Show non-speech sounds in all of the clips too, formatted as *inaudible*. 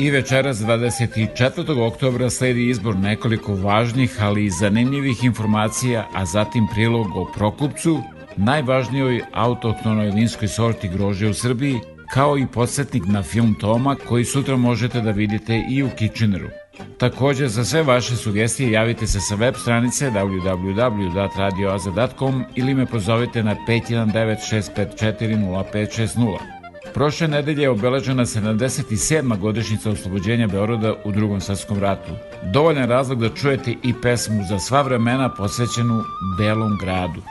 I večeras 24. oktobra sledi izbor nekoliko važnih, ali i zanimljivih informacija, a zatim prilog o Prokupcu, najvažnijoj autohtonoj vinskoj sorti grožđa u Srbiji, kao i podsjetnik na film Toma koji sutra možete da vidite i u Kitcheneru. Takođe, za sve vaše sugestije javite se sa web stranice www.radioaza.com ili me pozovite na 519 654 0560. Prošle nedelje je obeležena 77. godišnjica oslobođenja Beoroda u drugom svetskom ratu. Dovoljan razlog da čujete i pesmu za sva vremena posvećenu Belom gradu.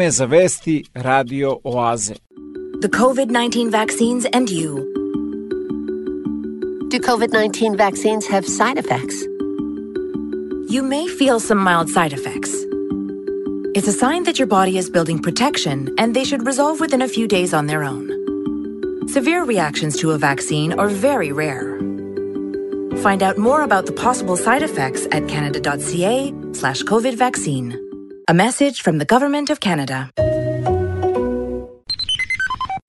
Vreme za vesti Radio Oaze. the COVID 19 vaccines and you. Do COVID 19 vaccines have side effects? You may feel some mild side effects. It's a sign that your body is building protection and they should resolve within a few days on their own. Severe reactions to a vaccine are very rare. Find out more about the possible side effects at canada.ca slash COVID vaccine. A message from the Government of Canada.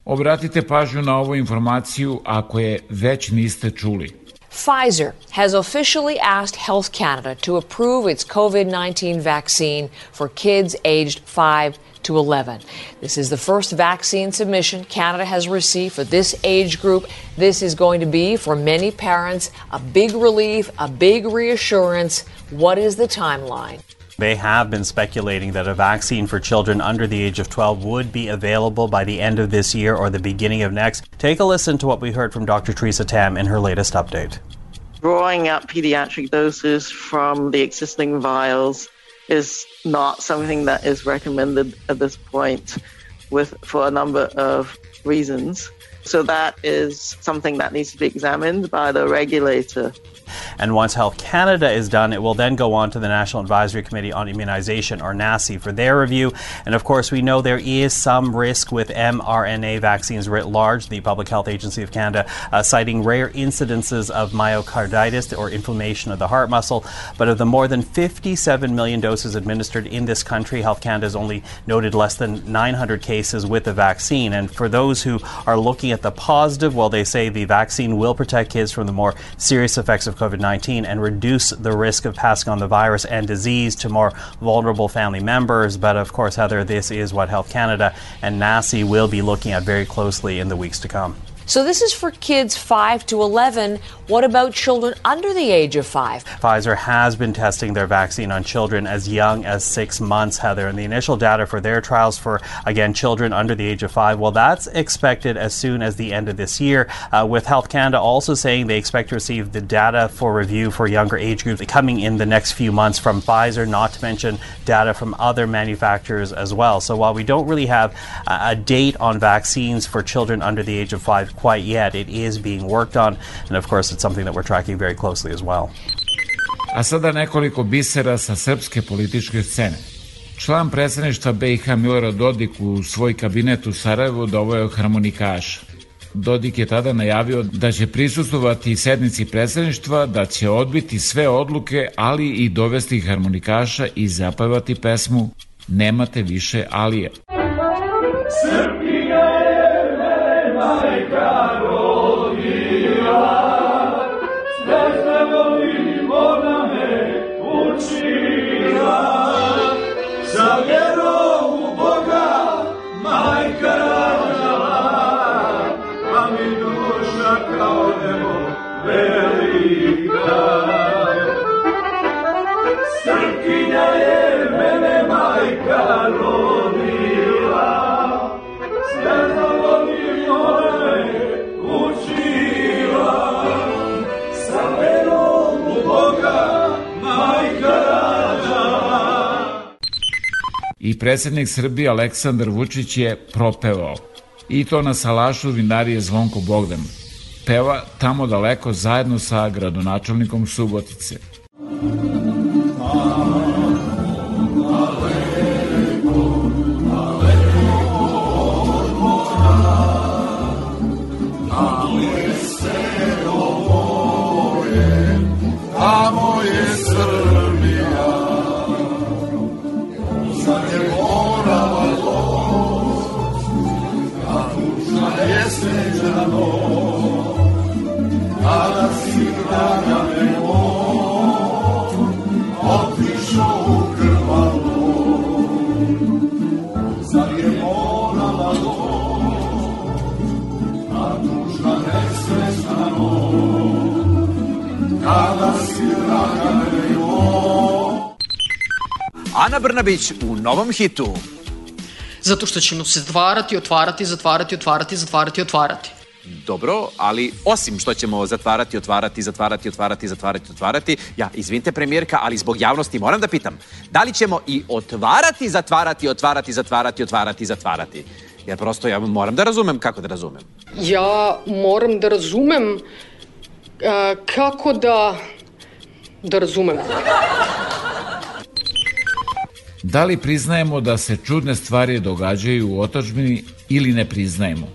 Obratite pažnju na ovu informaciju ako je već niste čuli. Pfizer has officially asked Health Canada to approve its COVID 19 vaccine for kids aged 5 to 11. This is the first vaccine submission Canada has received for this age group. This is going to be, for many parents, a big relief, a big reassurance. What is the timeline? They have been speculating that a vaccine for children under the age of 12 would be available by the end of this year or the beginning of next. Take a listen to what we heard from Dr. Teresa Tam in her latest update. drawing up pediatric doses from the existing vials is not something that is recommended at this point with for a number of reasons. So that is something that needs to be examined by the regulator. And once Health Canada is done, it will then go on to the National Advisory Committee on Immunization, or NACI, for their review. And of course, we know there is some risk with mRNA vaccines writ large. The Public Health Agency of Canada uh, citing rare incidences of myocarditis or inflammation of the heart muscle. But of the more than 57 million doses administered in this country, Health Canada has only noted less than 900 cases with the vaccine. And for those who are looking at the positive, well, they say the vaccine will protect kids from the more serious effects of COVID 19 and reduce the risk of passing on the virus and disease to more vulnerable family members. But of course, Heather, this is what Health Canada and NACI will be looking at very closely in the weeks to come. So this is for kids 5 to 11. What about children under the age of 5? Pfizer has been testing their vaccine on children as young as six months, Heather. And the initial data for their trials for, again, children under the age of five, well, that's expected as soon as the end of this year, uh, with Health Canada also saying they expect to receive the data for review for younger age groups coming in the next few months from Pfizer, not to mention data from other manufacturers as well. So while we don't really have a, a date on vaccines for children under the age of five quite yet, it is being worked on. And of course, it's something that we're tracking very closely as well. A sada nekoliko bisera sa srpske političke scene. Član predsedništva BiH Milorad Dodik u svoj kabinet u Sarajevu doveo harmonikaša. Dodik je tada najavio da će prisustovati sednici predsedništva, da će odbiti sve odluke, ali i dovesti harmonikaša i zapevati pesmu Nemate više Alije. Srbija mi velika. Je mene majka me učila. Sa majka. I predsednik Srbije Aleksandar Vučić je propevao. I to na salašu vinarije Zvonko Bogdan. Peva tamo daleko zajedno sa gradonačelnikom Subotice. Tamo Brnabić u novom hitu. Zato što ćemo se zatvarati, otvarati, zatvarati, otvarati, zatvarati, otvarati. Dobro, ali osim što ćemo zatvarati, otvarati, zatvarati, otvarati, zatvarati, otvarati, ja, izvinite premijerka, ali zbog javnosti moram da pitam, da li ćemo i otvarati, zatvarati, otvarati, zatvarati, otvarati, zatvarati? Jer prosto ja moram da razumem kako da razumem. Ja moram da razumem a, kako da da razumem. Da li priznajemo da se čudne stvari događaju u otačbini ili ne priznajemo?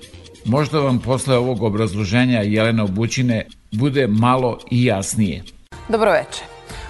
Možda vam posle ovog obrazloženja Jelena Obućine bude malo i jasnije. Dobroveče.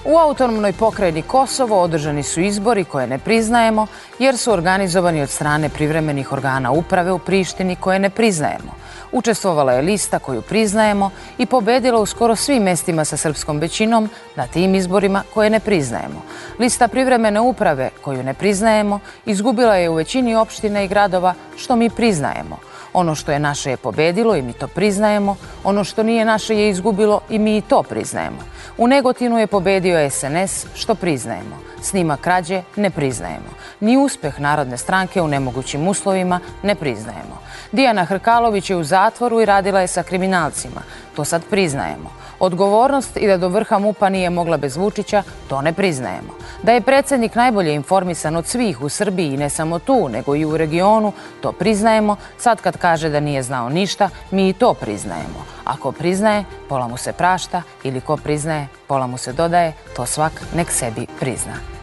U autonomnoj pokrajini Kosovo održani su izbori koje ne priznajemo jer su organizovani od strane privremenih organa uprave u Prištini koje ne priznajemo. Učestvovala je lista koju priznajemo i pobedila u skoro svim mestima sa srpskom većinom na tim izborima koje ne priznajemo. Lista privremene uprave koju ne priznajemo izgubila je u većini opština i gradova što mi priznajemo. Ono što je naše je pobedilo i mi to priznajemo, ono što nije naše je izgubilo i mi i to priznajemo. U Negotinu je pobedio SNS, što priznajemo. Snima krađe ne priznajemo. Ni uspeh Narodne stranke u nemogućim uslovima ne priznajemo. Dijana Hrkalović je u zatvoru i radila je sa kriminalcima. To sad priznajemo. Odgovornost i da do vrha MUPA nije mogla bez Vučića, to ne priznajemo. Da je predsednik najbolje informisan od svih u Srbiji i ne samo tu, nego i u regionu, to priznajemo. Sad kad kaže da nije znao ništa, mi i to priznajemo. Ako priznaje, pola mu se prašta ili ko priznaje, pola mu se dodaje, to svak nek sebi prizna.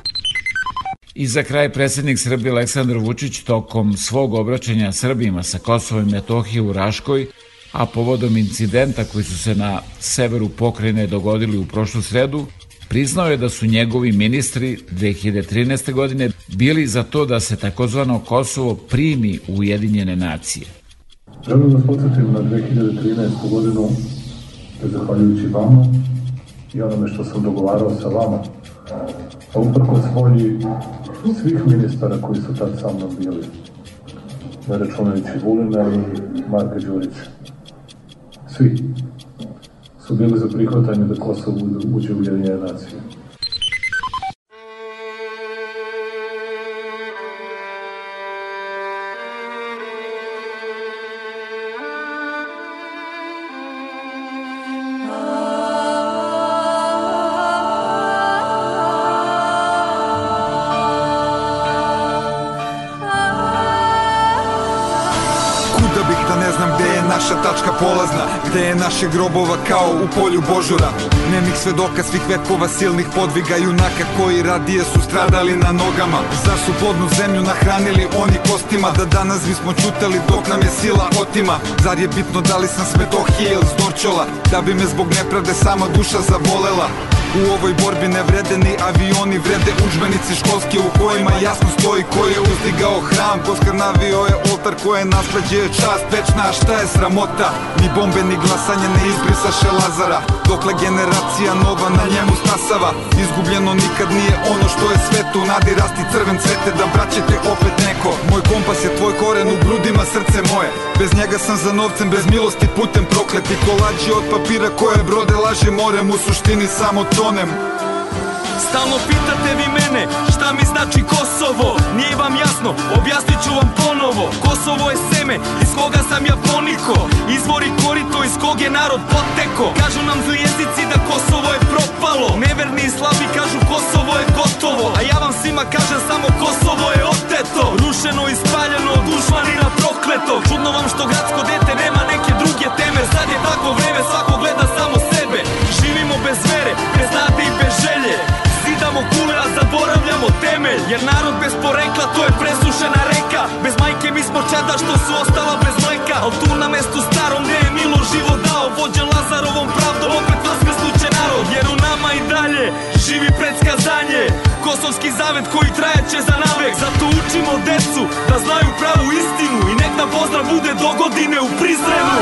I za kraj predsednik Srbije Aleksandar Vučić tokom svog obraćanja Srbima sa Kosova i Metohije u Raškoj, a povodom incidenta koji su se na severu pokrajine dogodili u prošlu sredu, priznao je da su njegovi ministri 2013. godine bili za to da se takozvano Kosovo primi u Ujedinjene nacije. Želim da podsjetim na 2013. godinu, te zahvaljujući vama i onome što sam dogovarao sa vama, a uprko volji svih ministara koji su tad sa mnom bili, ne računajući Vulina i Marka Đurića. svi, su bili za prihvatanje da Kosovo uđe u Ujedinjene nacije. Gde je naše grobova kao u polju Božura Nemih svedoka svih vekova silnih podviga Junaka koji radije su stradali na nogama. Zar su plodnu zemlju nahranili oni kostima? Da danas bismo čutali dok nam je sila otima. Zar je bitno da li sam s Metohije ili s Dorčola Da bi me zbog nepravde sama duša zavolela U ovoj borbi ne vrede ni avioni, vrede učbenici školski u kojima jasno stoji ko je uzdigao hram, ko skrnavio je oltar, ko je nasleđe čast večna, šta je sramota? Ni bombe ni glasanje ne izbrisaše Lazara, dokle generacija nova na njemu stasava. Izgubljeno nikad nije ono što je svetu, nadi rasti crven cvete da braćete opet neko. Moj kompas je tvoj koren u grudima srce moje, bez njega sam za novcem, bez milosti putem prokleti kolađi od papira koje brode laže morem, u suštini samo tonem. Stalno pitate vi mene šta mi znači Kosovo? Nije vam jasno, objasnit ću vam ponovo. Kosovo je seme iz koga sam ja poniko. Izvori korito iz kog je narod poteko. Kažu nam zli jezici da Kosovo je propalo. Neverni i slabi kažu Kosovo je gotovo. A ja vam svima kažem samo Kosovo je oteto. Rušeno i spaljeno od dušmanina prokleto. Čudno vam što gradsko dete nema neke druge teme. Sad je tako vreme, svako gleda samo sebe. Živimo bez vere, bez nade i bez želje Zidamo kule, a zaboravljamo temelj Jer narod bez porekla, to je presušena reka. Bez majke mi smo čeda što su ostala bez mleka. Al tu na mestu starom gde je Milo život dao Vođen Lazarovom pravdom, opet vaskrsnuće narod. Jer u nama i dalje živi predskazanje. Kosovski zavet koji trajaće za navek. Zato učimo decu da znaju pravu istinu I nek nam pozdrav bude do godine u Prizrenu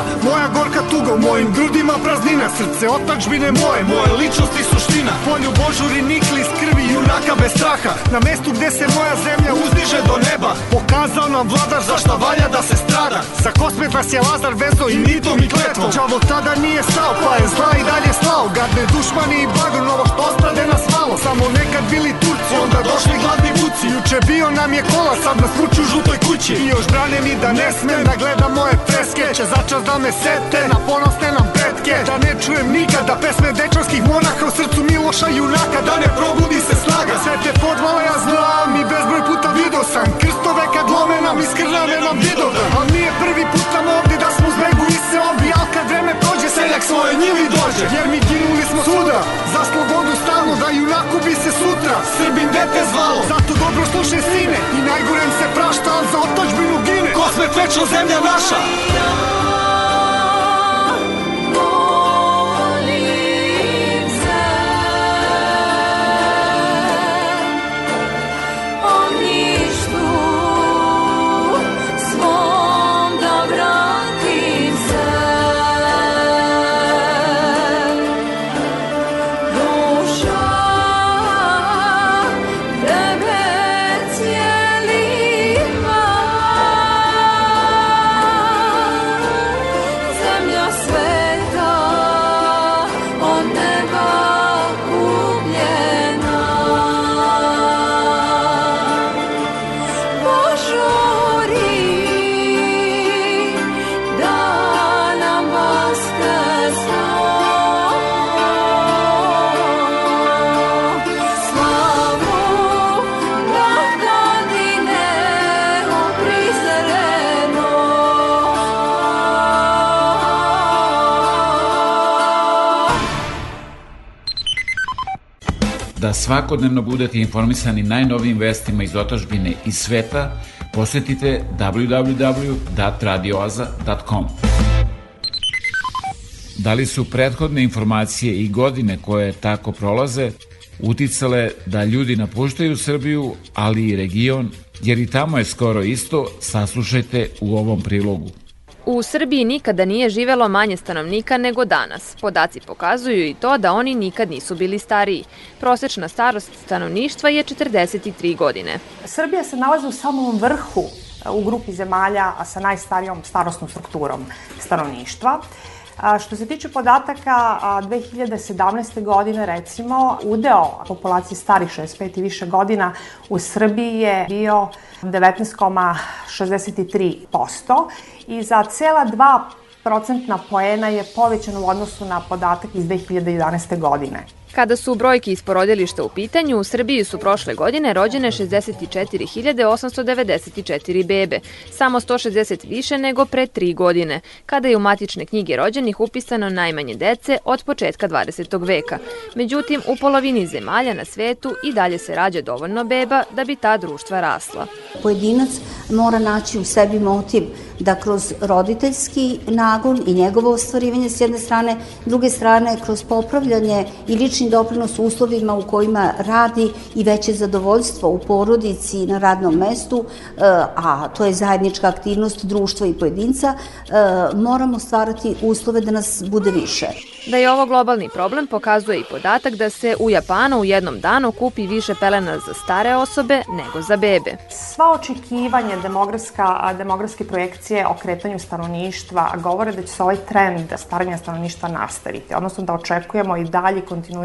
slomljena Moja gorka tuga, u mojim grudima praznina Srce otačbine moje, moje ličnost i suština. Polju Božuri nikli iz krvi junaka bez straha. Na mestu gde se moja zemlja uzdiže do neba Pokazao nam vladar zašta valja da se strada. Za kosmet nas je Lazar vezo i mitom i kletvom. Đavo tada nije stao, pa je zla i dalje slao. Gadne dušmani i bagr, novo što ostade nas malo. Samo nekad bili Turci, onda došli gladni vuci. Juče bio nam je kola, sad nas vuču u žutoj kući. I još brane mi da ne smem da gledam moje freske. Će začas da me sete na ponosne nam pretke. Da ne čujem nikada pesme dečanskih monaha U srcu Miloša junaka, da ne probudi se snaga. Sve te podvale ja znam i bezbroj puta vidio sam. Krstove kad lome nam iz krvave nam vidove Al nije prvi put nam ovde da smo zbegu i se obi. Al kad vreme prođe seljak svoje njivi dođe. Jer mi Srbin dete zvalo Zato dobro slušaj sine. I najgorem se prašta Al za otačbinu gine. Kosmet večno zemlja naša svakodnevno budete informisani najnovijim vestima iz otačbine i sveta, posetite www.radioaza.com. Da li su prethodne informacije i godine koje tako prolaze uticale da ljudi napuštaju Srbiju, ali i region, jer i tamo je skoro isto, saslušajte u ovom prilogu. U Srbiji nikada nije živelo manje stanovnika nego danas. Podaci pokazuju i to da oni nikad nisu bili stariji. Prosečna starost stanovništva je 43 godine. Srbija se nalazi u samom vrhu u grupi zemalja sa najstarijom starostnom strukturom stanovništva. A, što se tiče podataka, a, 2017. godine recimo, udeo populacije starih 65 i više godina u Srbiji je bio 19,63% i za cela 2 procentna poena je povećan u odnosu na podatak iz 2011. godine. Kada su brojke iz porodilišta u pitanju, u Srbiji su prošle godine rođene 64.894 bebe, samo 160 više nego pre tri godine, kada je u matične knjige rođenih upisano najmanje dece od početka 20. veka. Međutim, u polovini zemalja na svetu i dalje se rađa dovoljno beba da bi ta društva rasla. Pojedinac mora naći u sebi motiv da kroz roditeljski nagon i njegovo ostvarivanje s jedne strane, druge strane kroz popravljanje i lični doprinos uslovima u kojima radi i veće zadovoljstvo u porodici i na radnom mestu, e, a to je zajednička aktivnost društva i pojedinca, e, moramo stvarati uslove da nas bude više. Da je ovo globalni problem pokazuje i podatak da se u Japanu u jednom danu kupi više pelena za stare osobe nego za bebe. Sva očekivanja demografska, demografske projekcije o kretanju stanovništva govore da će se ovaj trend staranja stanovništva nastaviti, odnosno da očekujemo i dalje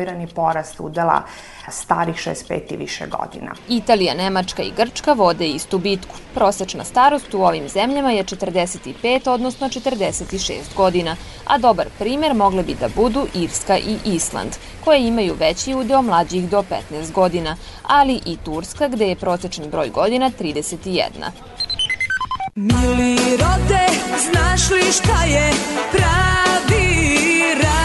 kontinuirani porast udela starih 65 i više godina. Italija, Nemačka i Grčka vode istu bitku. Prosečna starost u ovim zemljama je 45, odnosno 46 godina, a dobar primer mogle bi da budu Irska i Island, koje imaju veći udeo mlađih do 15 godina, ali i Turska gde je prosečan broj godina 31. Mili rode, znaš li šta je pravi raj?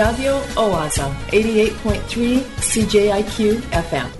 Radio Oaza, 88.3 CJIQ FM.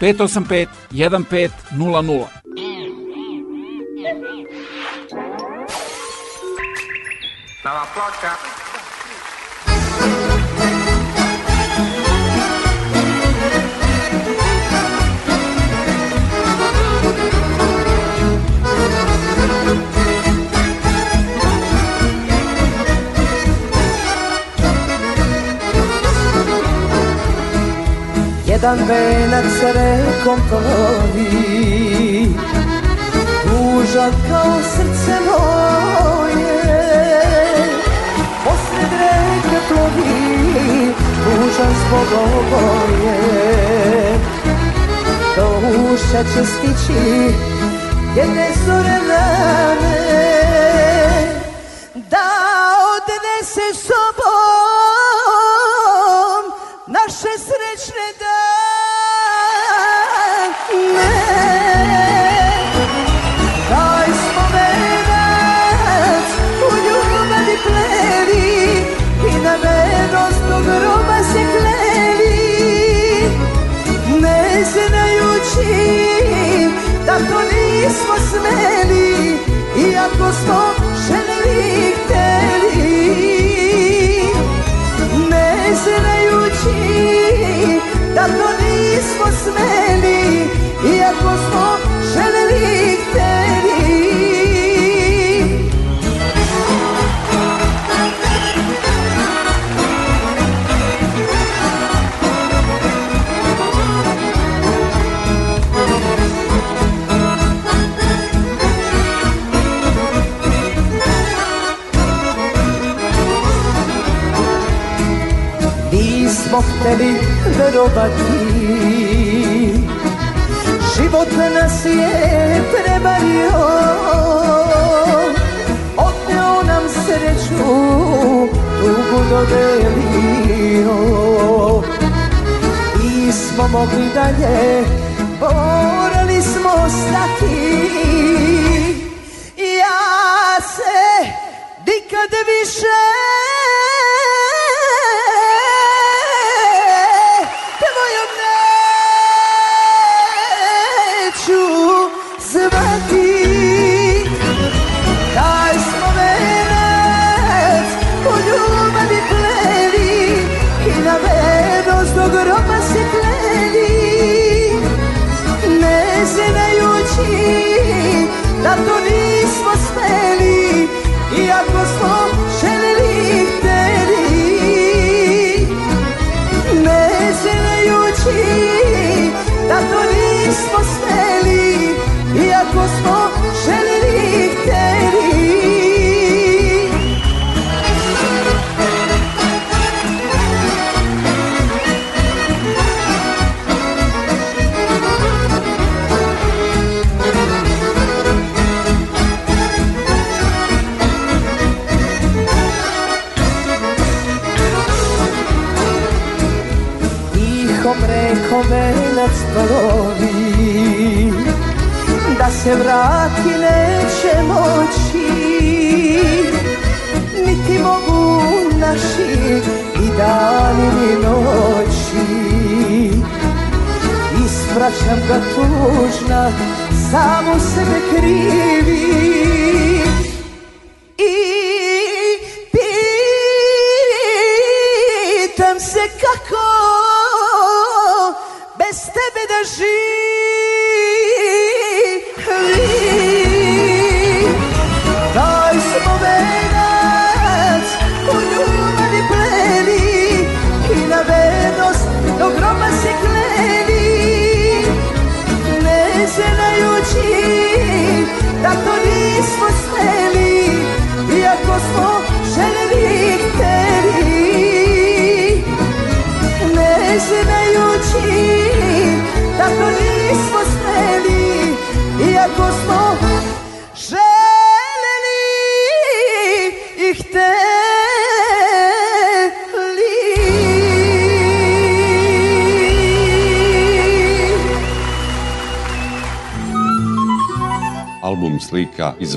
585 1500. Nova ploča. Jedan venac rekom plovi Tužan kao srce moje. Posred reke plovi Tužan zbog oboje. Do uša će stići Jedne zore rane Da odnese sobom Hteli verovati Život nas je prevario Odneo nam sreću Tugu dodelio. Nismo mogli dalje Morali smo stati. Ja se nikad više águas Ispraćam ga tužna, samo sebe krivi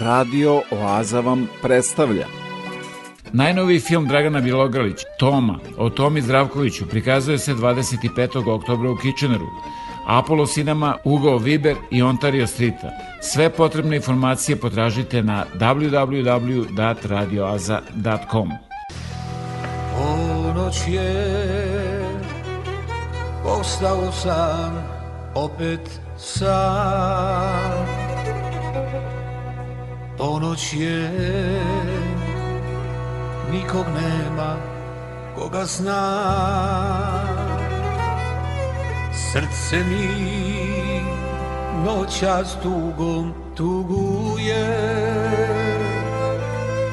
Radio Oaza vam predstavlja Najnoviji film Dragana Bilogralić, Toma, o Tomi Zdravkoviću, prikazuje se 25. oktobra u Kitcheneru. Apollo Cinema, Ugo Viber i Ontario Streeta. Sve potrebne informacije potražite na www.radioaza.com. Ponoć je, ostao sam, opet sam. Ponoć je, nikog nema, koga zna. Srce mi noćas tugom tuguje,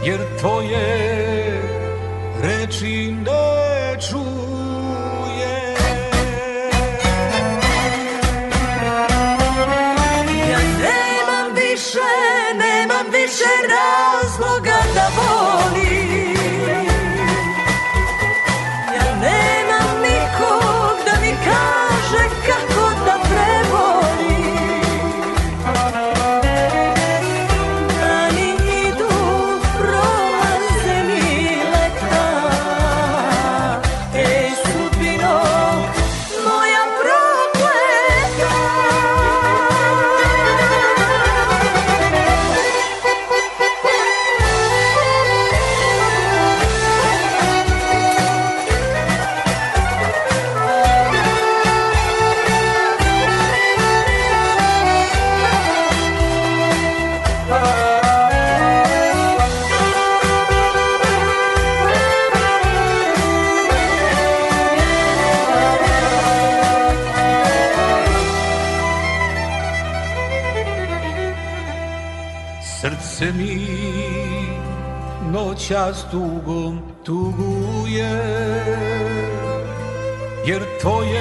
jer tvoje reči ne Jer tvoje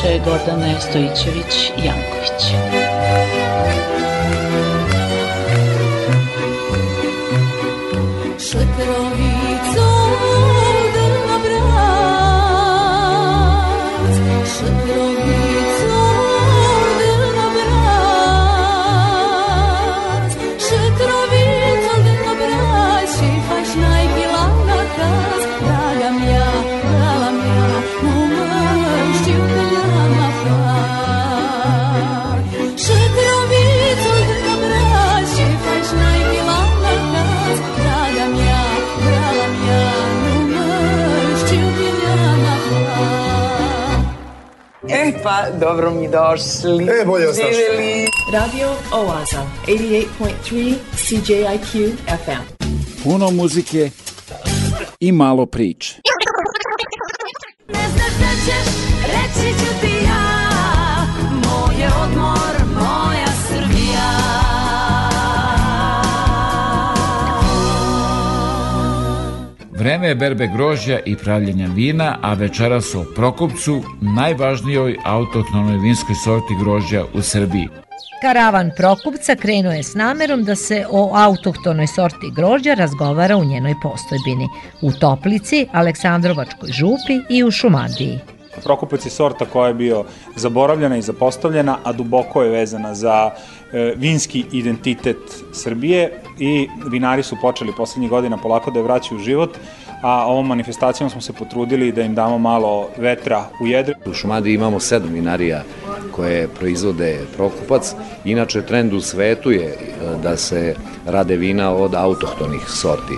od vaše Gordane došli. E, bolje. Živjeli. Radio Oaza, 88.3 CJIQ FM. Puno muzike i malo priče. Je berbe grožđa i pravljenja vina, a večeras o Prokopcu, najvažnijoj autohtonoj vinskoj sorti grožđa u Srbiji. Karavan Prokupca krenuo je s namerom da se o autohtonoj sorti grožđa razgovara u njenoj postojbini, u Toplici, Aleksandrovačkoj župi i u Šumadiji. Prokupac je sorta koja je bio zaboravljena i zapostavljena, a duboko je vezana za e, vinski identitet Srbije i vinari su počeli poslednjih godina polako da je vraćaju u život, a ovom manifestacijom smo se potrudili da im damo malo vetra u jedre. U Šumadiji imamo sedam vinarija koje proizvode Prokupac. Inače, trend u svetu je e, da se rade vina od autohtonih sorti.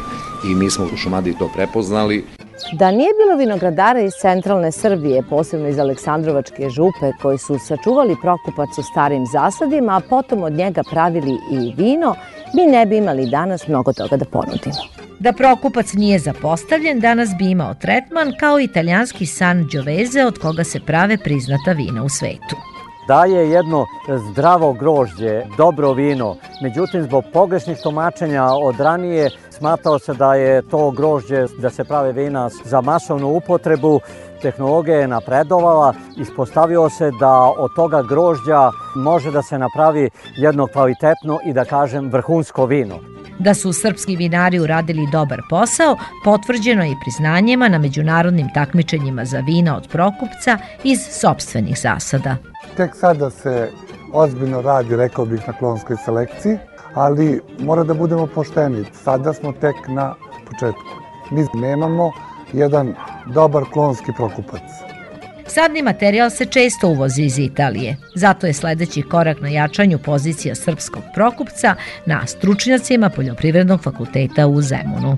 I mi smo u Šumadiji to prepoznali. Da nije bilo vinogradara iz centralne Srbije, posebno iz Aleksandrovačke župe, koji su sačuvali Prokupac u starim zasadima, a potom od njega pravili i vino, mi ne bi imali danas mnogo toga da ponudimo. Da Prokupac nije zapostavljen, danas bi imao tretman kao italijanski San Giovese od koga se prave priznata vina u svetu. daje jedno zdravo grožđe, dobro vino. Međutim, zbog pogrešnih tumačenja od ranije smatrao se da je to grožđe da se prave vina za masovnu upotrebu. Tehnologija je napredovala, ispostavio se da od toga grožđa može da se napravi jedno kvalitetno i da kažem vrhunsko vino. Da su srpski vinari uradili dobar posao, potvrđeno je i priznanjima na međunarodnim takmičenjima za vina od Prokupca iz sobstvenih zasada. Tek sada se ozbiljno radi, rekao bih, na klonskoj selekciji, ali mora da budemo pošteni. Sada smo tek na početku. Mi nemamo jedan dobar klonski prokupac. Sadni materijal se često uvozi iz Italije, zato je sledeći korak na jačanju pozicija srpskog prokupca na stručnjacima Poljoprivrednog fakulteta u Zemunu.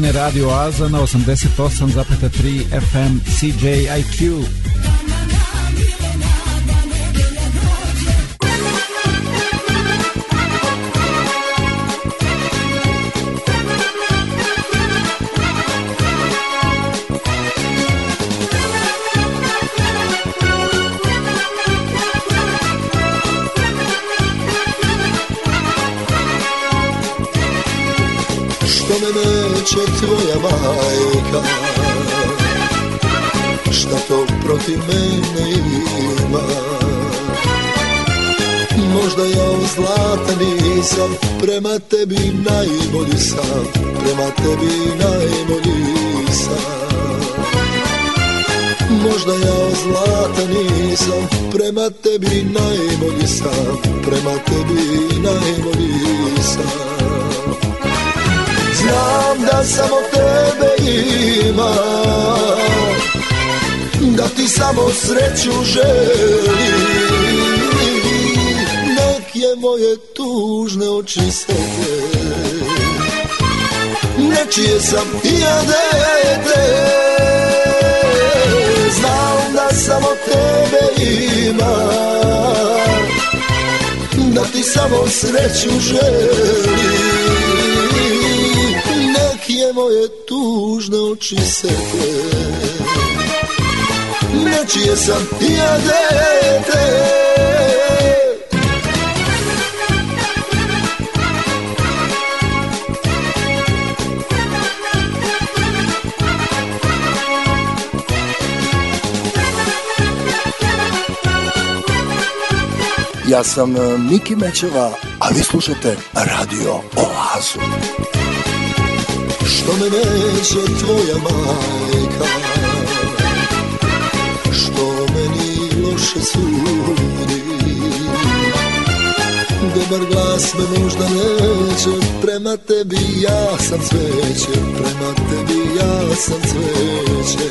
Mene Radio Aza na 88,3 FM CJIQ. Majka Šta to protiv mene ima? Možda ja zlata nisam Prema tebi najbolji sam Prema tebi najbolji sam. Možda ja zlata nisam Prema tebi najbolji sam Prema tebi najbolji sam. Znam da samo tebe ima Da ti samo sreću želi Nek je moje tužne oči sete Nečije sam i ja dete. Znam da samo tebe ima Da ti samo sreću želi Nek je moje oči sete Nečije sam ja dete Ja sam e, Miki Mećeva, a vi slušate Radio Oazu. Što me neće tvoja majka? Što meni loše sudi? Dobar glas me možda neće Prema tebi ja sam cveće Prema tebi ja sam cveće.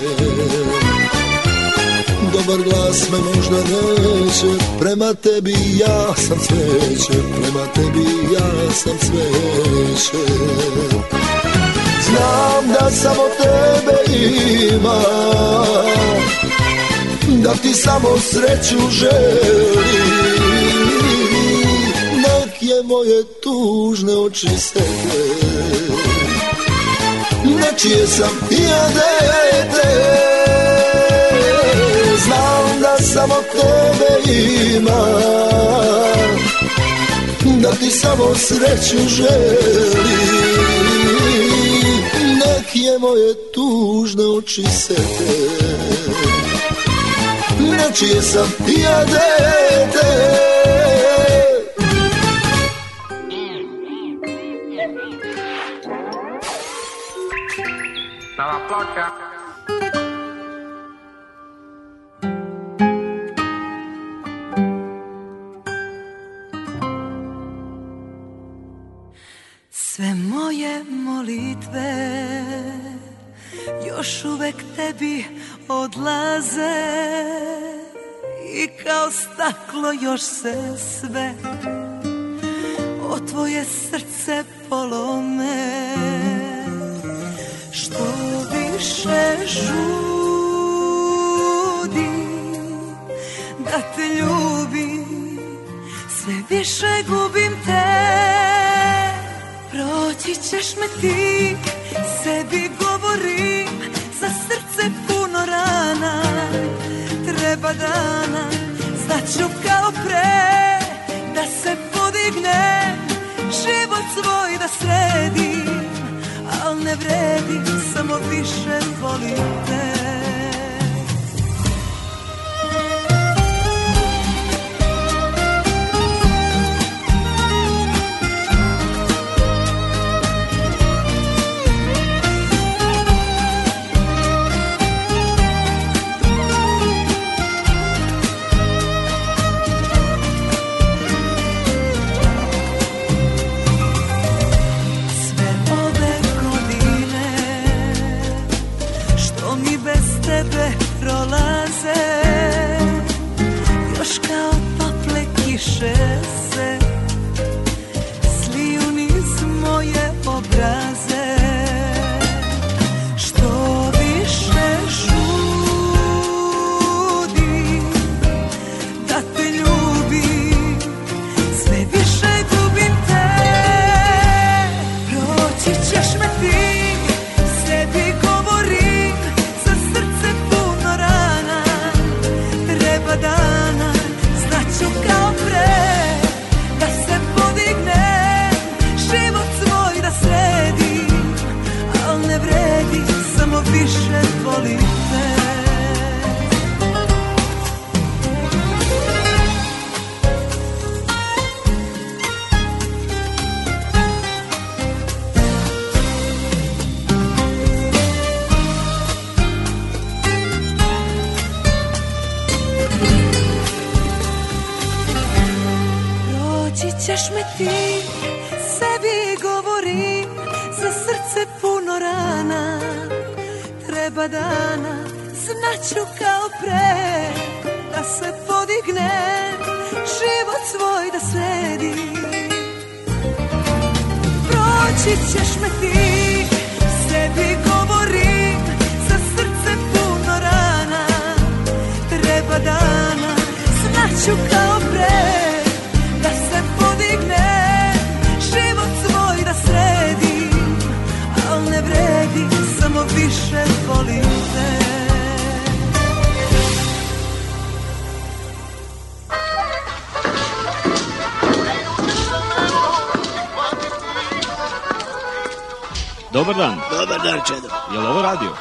Dobar glas me možda neće Prema tebi ja sam cveće Prema tebi ja sam cveće Znam da samo tebe ima Da ti samo sreću želi Nek je moje tužne oči sete Nečije sam i ja dete. Znam da samo tebe ima Da ti samo sreću želi Nek je moje tužne oči sete. Nečije sam ja dete tebi odlaze i kao staklo još se sve. O tvoje srce polome što više žudi da te ljubim sve više gubim te. Proći ćeš me ti, sebi govorim Za srce puno rana, treba dana. Znaću kao pre, da se podignem Život svoj da sredim, al ne vredi Samo više volim te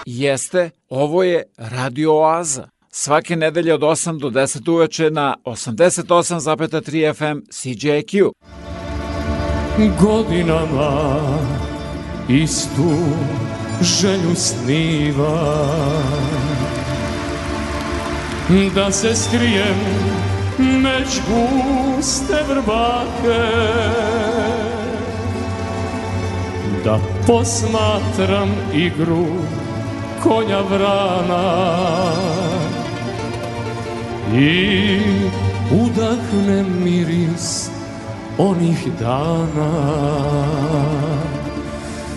Jeste, ovo je Radio Oaza. Svake nedelje od 8 do 10 uveče na 88,3 FM CJQ. godinama istu želju sniva da se skrijem među guste vrbake da posmatram igru konja vrana. I udahnem miris onih dana.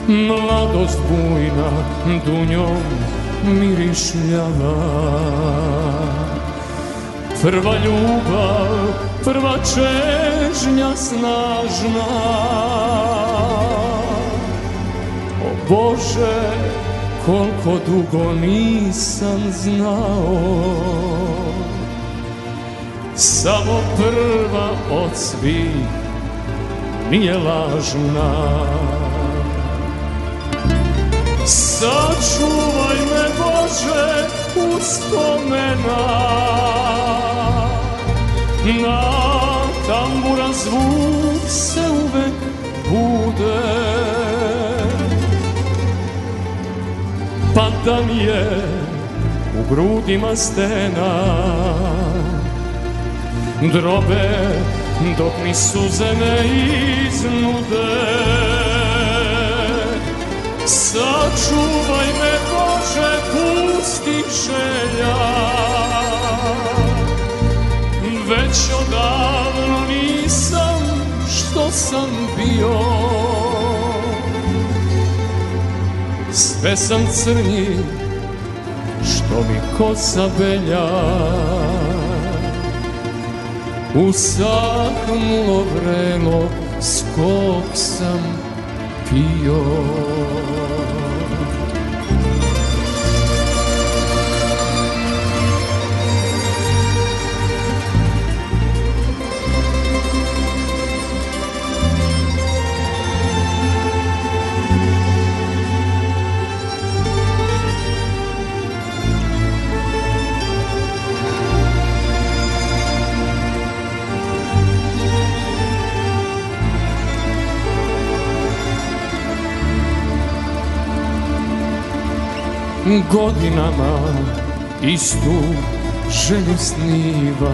Mladost bujna dunjom mirišljava. Prva ljubav, prva čežnja snažna. O Bože, koliko dugo nisam znao. Samo prva od svih nije lažna. Sačuvaj me Bože uspomena Na tamburan zvuk se uvek bude Pa da mi je u grudima stena. Drobe dok mi suze ne iznude. Sačuvaj me Bože pustih želja. Već odavno nisam što sam bio Sve sam crnji što mi kosa belja. Usahnulo vrelo s kog sam pio godinama istu želju sniva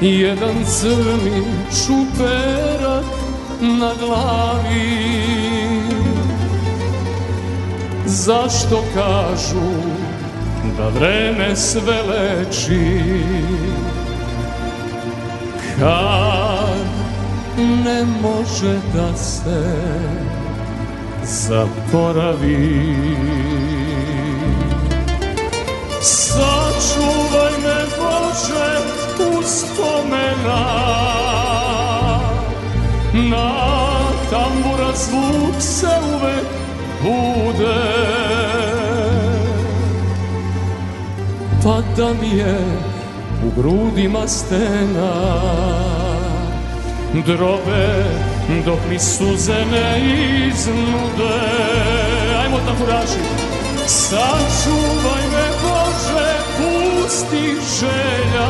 Jedan crni čuperak na glavi. Zašto kažu da vreme sve leči? Kad ne može da se zaboravi. Sačuvaj me Bože uspomena Na tambura zvuk se uvek bude. Pa da mi je u grudima stena. Drobe dok mi suze ne iznude. Tražim Sačuvaj me Bože pustih želja.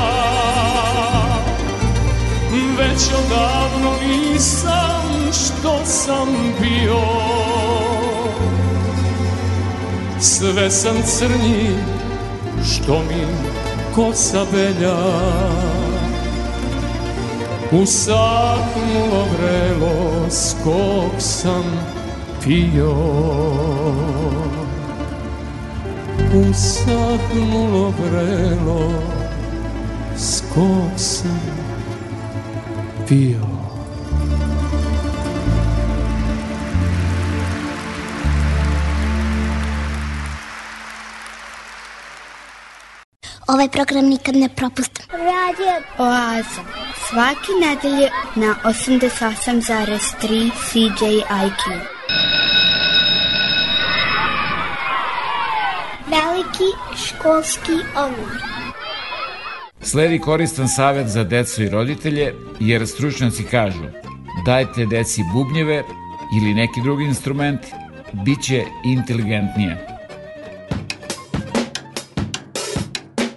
Već odavno nisam što sam bio. Sve sam crnji što mi kosa belja Usahnulo vrelo s kog sam pio Usahnulo vrelo s kog sam pio Ovaj program nikad ne propustim. Radio Oaza. Svake nedelje na 88,3 CJIQ. Veliki školski omor. Sledi koristan savet za decu i roditelje, jer stručnjaci kažu dajte deci bubnjeve ili neki drugi instrument, bit će inteligentnije.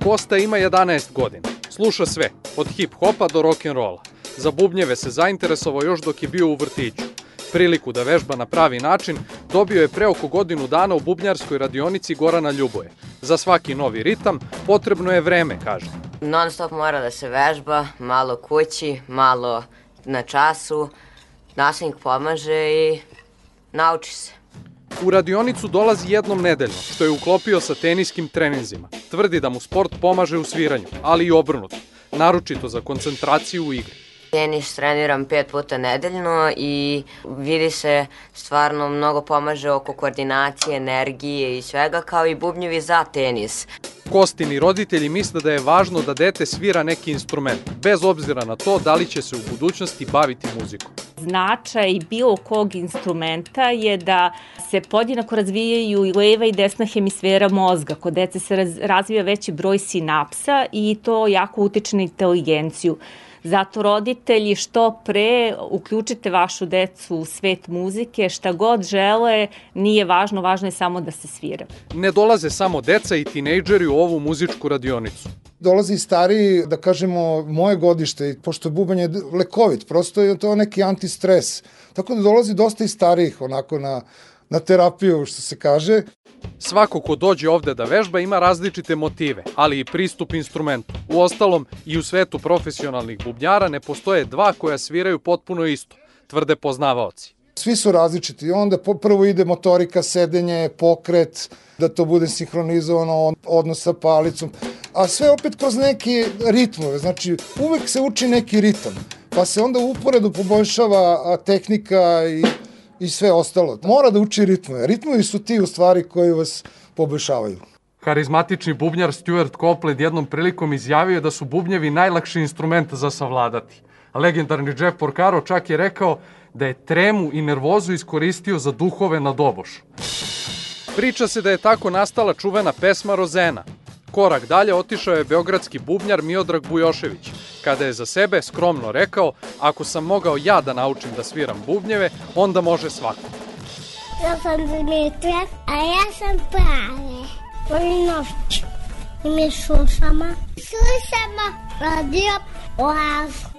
Kosta ima 11 godina. Sluša sve, od hip-hopa do rock'n'rolla. Za bubnjeve se zainteresovao još dok je bio u vrtiću. Priliku da vežba na pravi način dobio je pre oko godinu dana u bubnjarskoj radionici Gorana Ljuboje. Za svaki novi ritam potrebno je vreme, kaže. Non stop mora da se vežba, malo kući, malo na času, nastavnik pomaže i nauči se. U radionicu dolazi jednom nedeljno, što je uklopio sa teniskim treninzima. Tvrdi da mu sport pomaže u sviranju, ali i obrnuto, naročito za koncentraciju u igri. Tenis treniram pet puta nedeljno i vidi se stvarno mnogo pomaže oko koordinacije, energije i svega kao i bubnjevi za tenis. Kostini roditelji misle da je važno da dete svira neki instrument, bez obzira na to da li će se u budućnosti baviti muzikom. Značaj bilo kog instrumenta je da se podjednako razvijaju i leva i desna hemisfera mozga. Kod dece se raz, razvija veći broj sinapsa i to jako utiče na inteligenciju. Zato roditelji što pre uključite vašu decu u svet muzike, šta god žele, nije važno, važno je samo da se svira. Ne dolaze samo deca i tinejdžeri u ovu muzičku radionicu. Dolazi stariji, da kažemo, moje godište, pošto je bubanj je lekovit, prosto je to neki antistres. Tako da dolazi dosta i starijih, onako na, na terapiju, što se kaže. Svako ko dođe ovde da vežba ima različite motive, ali i pristup instrumentu. U ostalom, i u svetu profesionalnih bubnjara ne postoje dva koja sviraju potpuno isto, tvrde poznavaoci. Svi su različiti. Onda prvo ide motorika, sedenje, pokret, da to bude sinhronizovano, odnos sa palicom. A sve opet kroz neke ritmove. Znači, uvek se uči neki ritam. Pa se onda uporedu poboljšava tehnika i i sve ostalo. Mora da uči ritmove. Ritmovi su ti u stvari koji vas poboljšavaju. Harizmatični bubnjar Stuart Copeland jednom prilikom izjavio da su bubnjevi najlakši instrument za savladati. Legendarni Jeff Porcaro čak je rekao da je tremu i nervozu iskoristio za duhove na doboš. Priča se da je tako nastala čuvena pesma Rozena, Korak dalje otišao je beogradski bubnjar Miodrag Bujošević, kada je za sebe skromno rekao, ako sam mogao ja da naučim da sviram bubnjeve, onda može svako. Ja sam Dimitra, a ja sam Prave. Volim noć. I mi slušamo. Slušamo radio Oazu.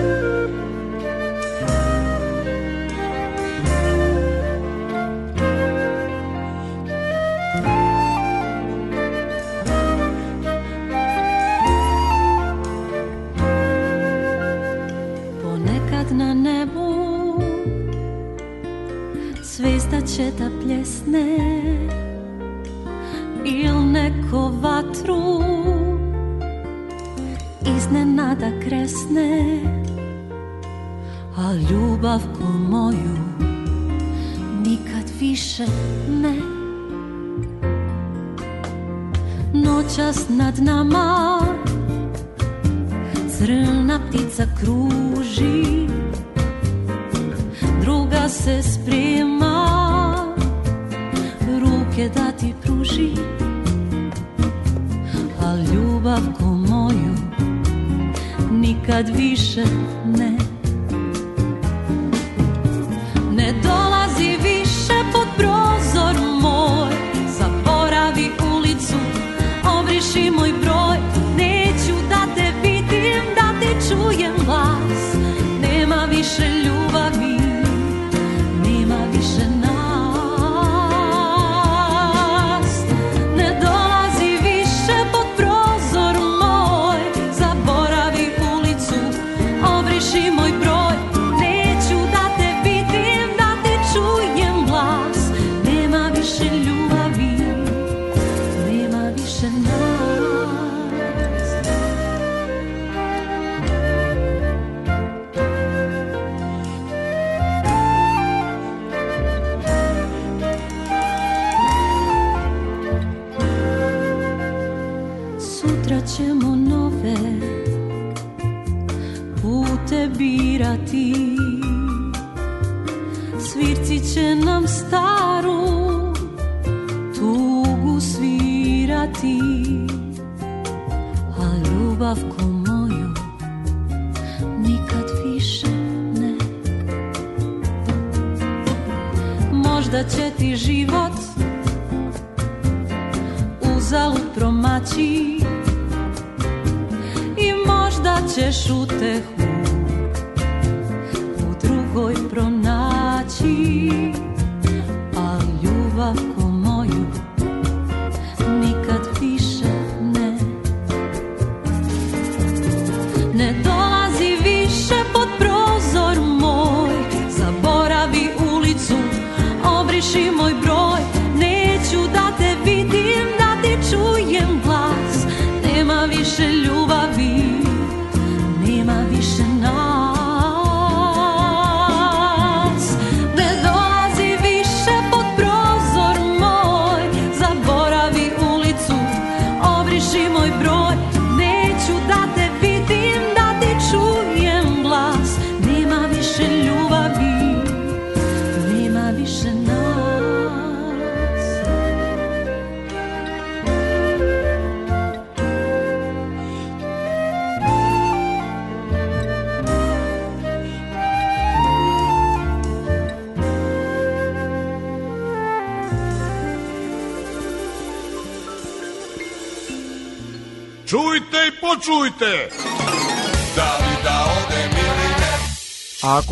pljesne Il neko vatru Iznenada kresne A ljubav ko moju Nikad više ne. Noćas nad nama Crna ptica kruži Druga se sprema Ruke da ti pruži A ljubav ko moju Nikad više Ne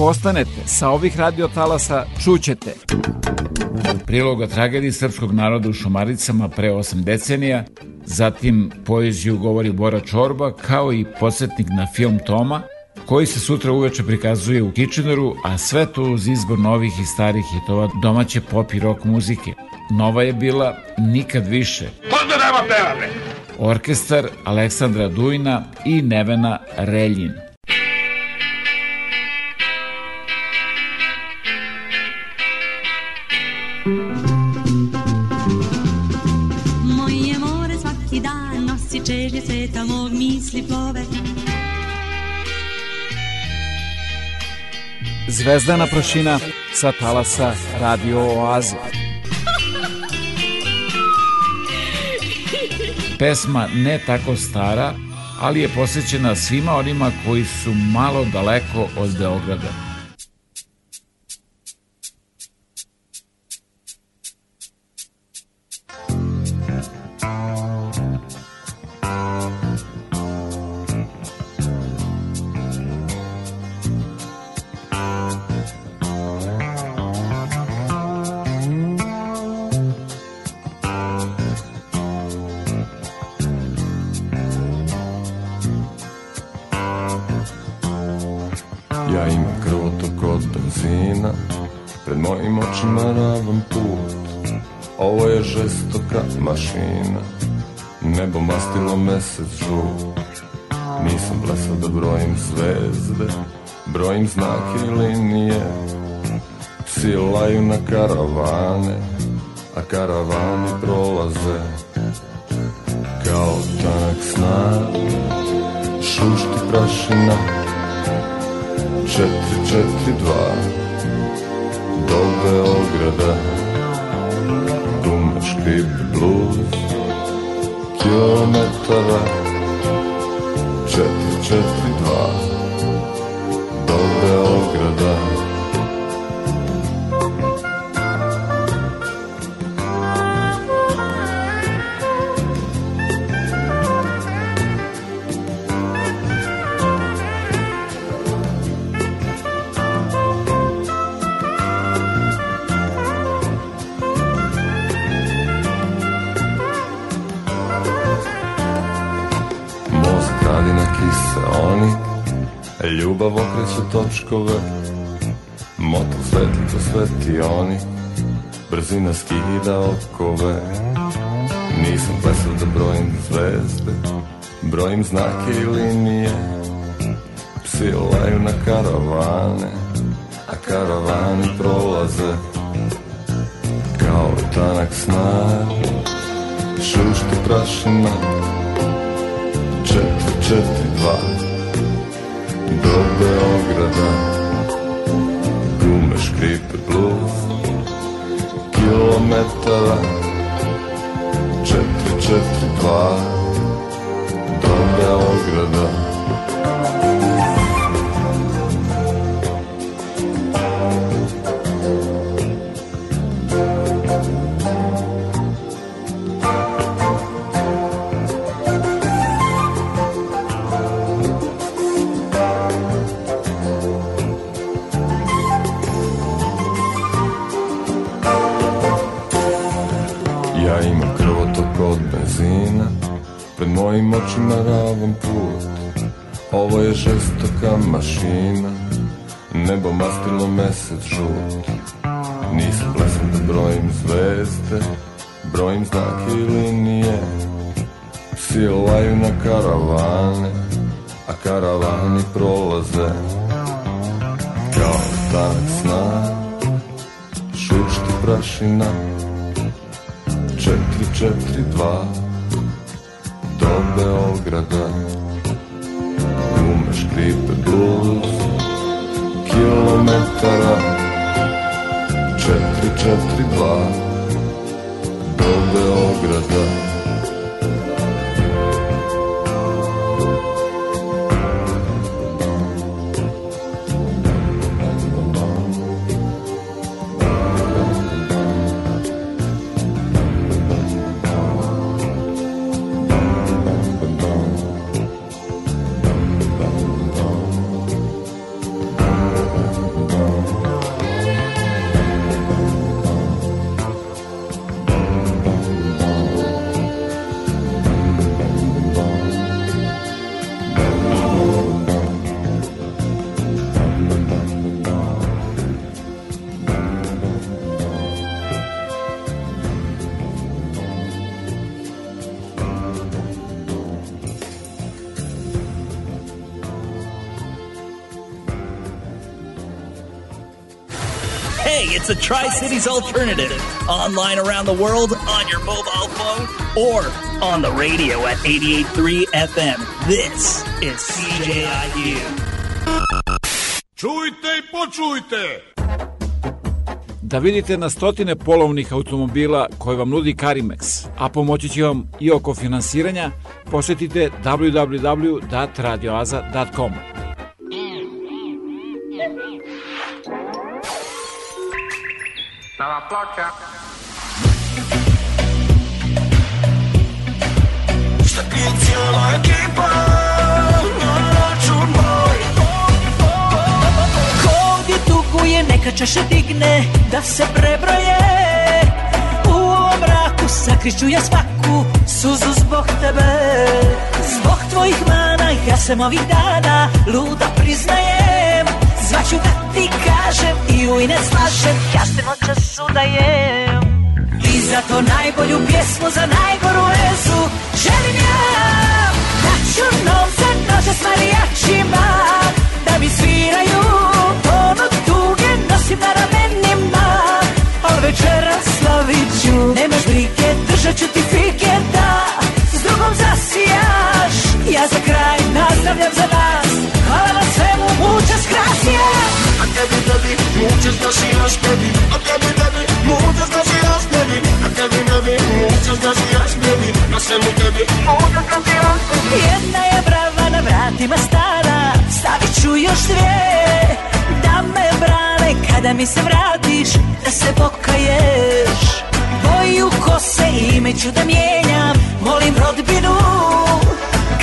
ostanete sa ovih radiotalasa, čućete priloga tragediji srpskog naroda u Šumaricama pre 8 decenija, zatim poeziju govori Bora Čorba, kao i podsjetnik na film Toma, koji se sutra uveče prikazuje u Kitcheneru, a sve to uz izbor novih i starih hitova domaće pop i rock muzike. Nova je bila Nikad više, nema pevame! orkestar Aleksandra Dujna i Nevena Reljin. Zvezdana prašina sa talasa Radio Oaze. Pesma ne tako stara, ali je posvećena svima onima koji su malo daleko od Beograda. Žestoka mašina. Nebo mastilo mesec žut. Nisam blesao da brojim zvezde. Brojim znake i linije. Psi laju na karavane A karavani prolaze. Kao tanak snag Šušti prašina. Četiri, četiri, dva. Do Beograda bir blues Kilometreler točkove Motor svetlica svetionik Brzina skida okove. Nisam plesao da brojim zvezde Brojim znake i linije. Psi laju na karavane A karavani prolaze. Kao tanak snag Šušti prašina. Četiri, četiri, dva. Do Četiri, dva Do Beograda mastilo mesec žut Nisam blesan da brojim zvezde Brojim znake i linije Psi laju na karavane A karavani prolaze. Kao tanak sna Šušti prašina. Četiri, četiri, dva A Tri Cities alternative. Online around the world, on your mobile phone, or on the radio at 88.3 FM. This is CJIU. Čujte i počujte! Da vidite na stotine polovnih automobila koje vam nudi Karimex, a pomoći će vam i oko finansiranja, posetite www.radioaza.com. ploča. Šta pije cijela ekipa ovdje tuguje, neka čaše digne da se prebroje. U ovom mraku sakriću ja svaku suzu zbog tebe. Zbog tvojih mana ja sam ovih dana luda priznajem Zvaću da ti kažem i ne slažem. Ja se noćas udajem I za to najbolju pjesmu za najgoru vezu Želim ja. Da ću novce nože s marijačima Da mi sviraju tonu tuge nosim na ramenima. Al večera slavit ću Nemaš brige, držat ću ti fike da S drugom zasijaš. Ja za kraj nazdravljam za nas. Hvala na svemu, muchas gracias A tebi, tebi, muchas gracias, baby A tebi, tebi, muchas gracias, baby A tebi, tebi, muchas gracias, baby Na svemu tebi, muchas gracias, baby Jedna je brava na vratima stara. Stavit ću još dvije. Da me brane kada mi se vratiš Da se pokaješ. Boju kose ime ću da mijenjam. Molim rodbinu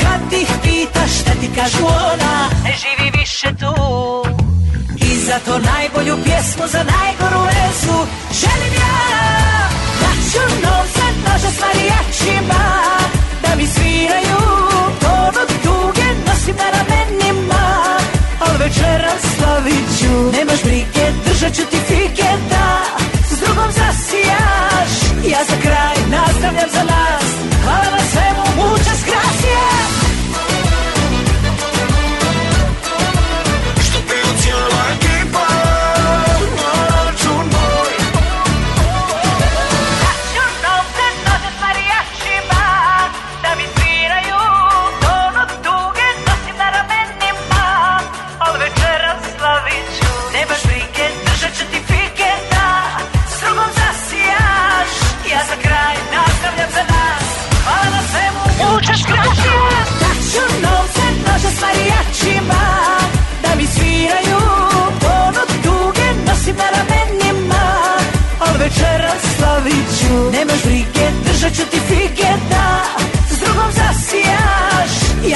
Kad ih pitaš šta ti kažu ona. Ne živi više tu. I za to najbolju pjesmu za najgoru vezu Želim ja da ću novce nože s marijačima Da mi sviraju tonu tuge nosim na ramenima. Al večeras slavit ću Nemaš brige, držat ću ti fike da S drugom zasijaš Ja za kraj nazdravljam za nas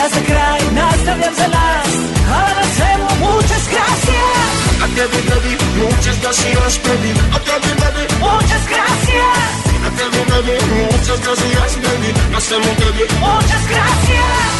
Ja za kraj nastavljam za nas Hvala na svemu, muchas gracias A tebi, tebi, muchas gracias, baby A tebi, tebi, Muchas gracias a tebi, tebi, muchas gracias, baby Na svemu tebi, Muchas gracias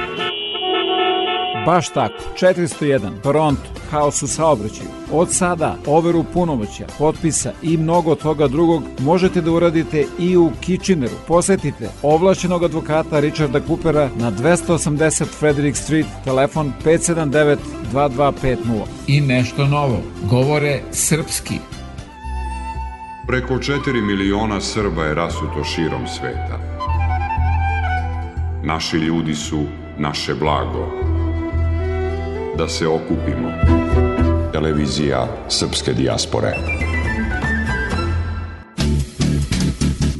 Baš tako, 401, Toronto, haos u saobraćaju. Od sada overu punomoća, potpisa i mnogo toga drugog možete da uradite i u Kitcheneru. Posetite ovlašćenog advokata Richarda Coopera na 280 Frederick Street, telefon 579 2250. I nešto novo, govore srpski. Preko 4 miliona Srba je rasuto širom sveta. Naši ljudi su naše blago. Da se okupimo. Televizija Srpske dijaspore.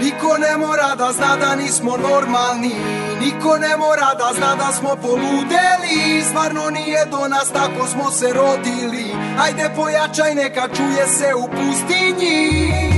Niko ne mora da zna da nismo normalni Niko ne mora da zna da smo poludeli. Stvarno nije do nas, tako smo se rodili. Ajde pojačaj, neka čuje se u pustinji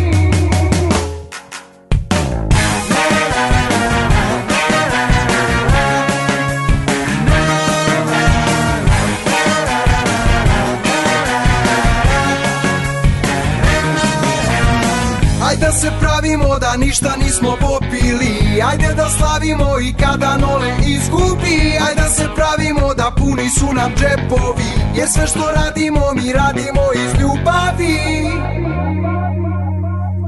ništa nismo popili. Ajde da slavimo i kada nole izgubi. Ajde da se pravimo da puni su nam džepovi. Jer sve što radimo mi radimo iz ljubavi.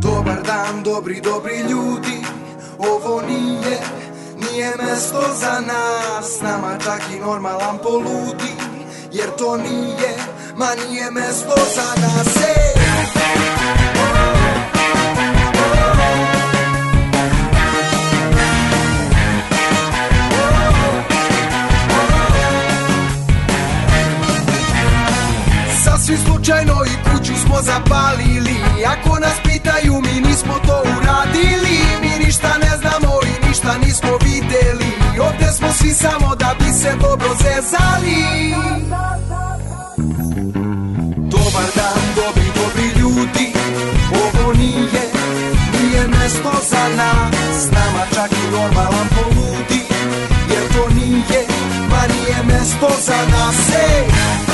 Dobar dan, dobri, dobri ljudi. Ovo nije, nije mesto za nas. Nama čak i normalan poludi. Jer to nije, ma nije mesto za nas. Ej! Slučajno i kuću smo zapalili. Ako nas pitaju mi nismo to uradili. Mi ništa ne znamo i ništa nismo videli. Ovde smo svi samo da bi se dobro zezali. Dobar dan, dobri, dobri ljudi. Ovo nije, nije mesto za nas. Nama čak i normalan poludi. Jer to nije, ma nije mesto za nas. Ej!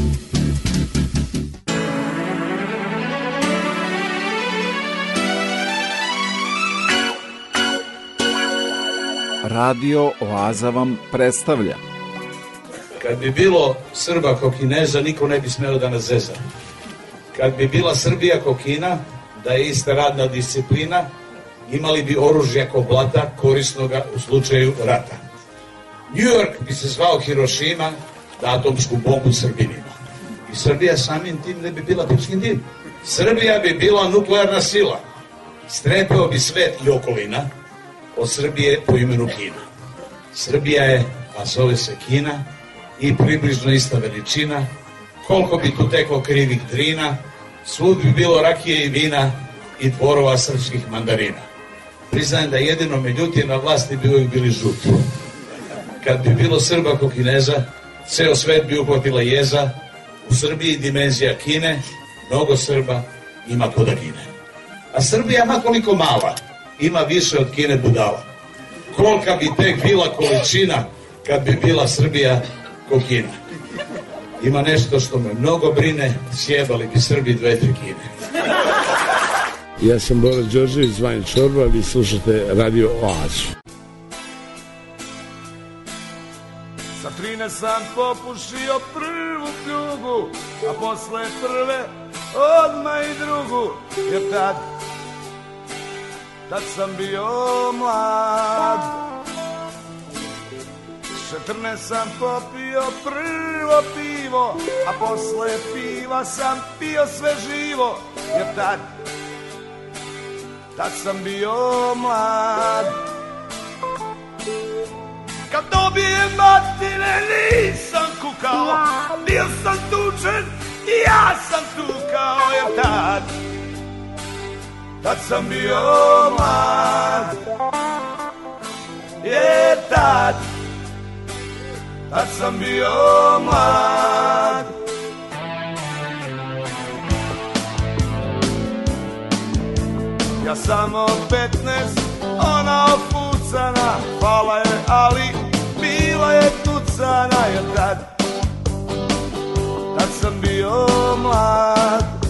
Radio Oaza vam predstavlja Kad bi bilo Srba ko Kineza, niko ne bi smeo da nas zeza. Kad bi bila Srbija ko Kina, da je ista radna disciplina, imali bi oružja ko blata, korisnoga u slučaju rata. New York bi se zvao Hirošima, da atomsku bombu Srbinima. I Srbija samim tim ne bi bila pičkin dim. Srbija bi bila nuklearna sila. Strepeo bi svet i okolina od Srbije po imenu Kina. Srbija je, a zove se Kina, i približno ista veličina, koliko bi tu teklo krivih drina, svud bi bilo rakije i vina i dvorova srpskih mandarina. Priznajem da jedino međutim na vlasti bi uvijek bili žuti. Kad bi bilo Srba ko Kineza, ceo svet bi uhvatila jeza, u Srbiji dimenzija Kine, mnogo Srba ima ko da gine. A Srbija, makoliko mala, ima više od Kine budala. Kolika bi tek bila količina kad bi bila Srbija ko Kina. Ima nešto što me mnogo brine, sjebali bi Srbi dve, tri Kine. Ja sam Bora Đorđević, Vanja Čorba, vi slušate Radio Oazu. Sa trine sam popušio prvu pljugu, a posle prve odmah i drugu, jer tad, tad sam bio mlad. Četrne sam popio prvo pivo, a posle piva sam pio sve živo, jer tad, tad sam bio mlad. Kad dobijem matine nisam kukao Bio sam tučen i ja sam tukao Jer tad, tad sam bio mlad. Jer tad, tad sam bio mlad. Ja samo 15, ona opucana. Hvala je, ali bila je tucana. Jer tad, tad sam bio mlad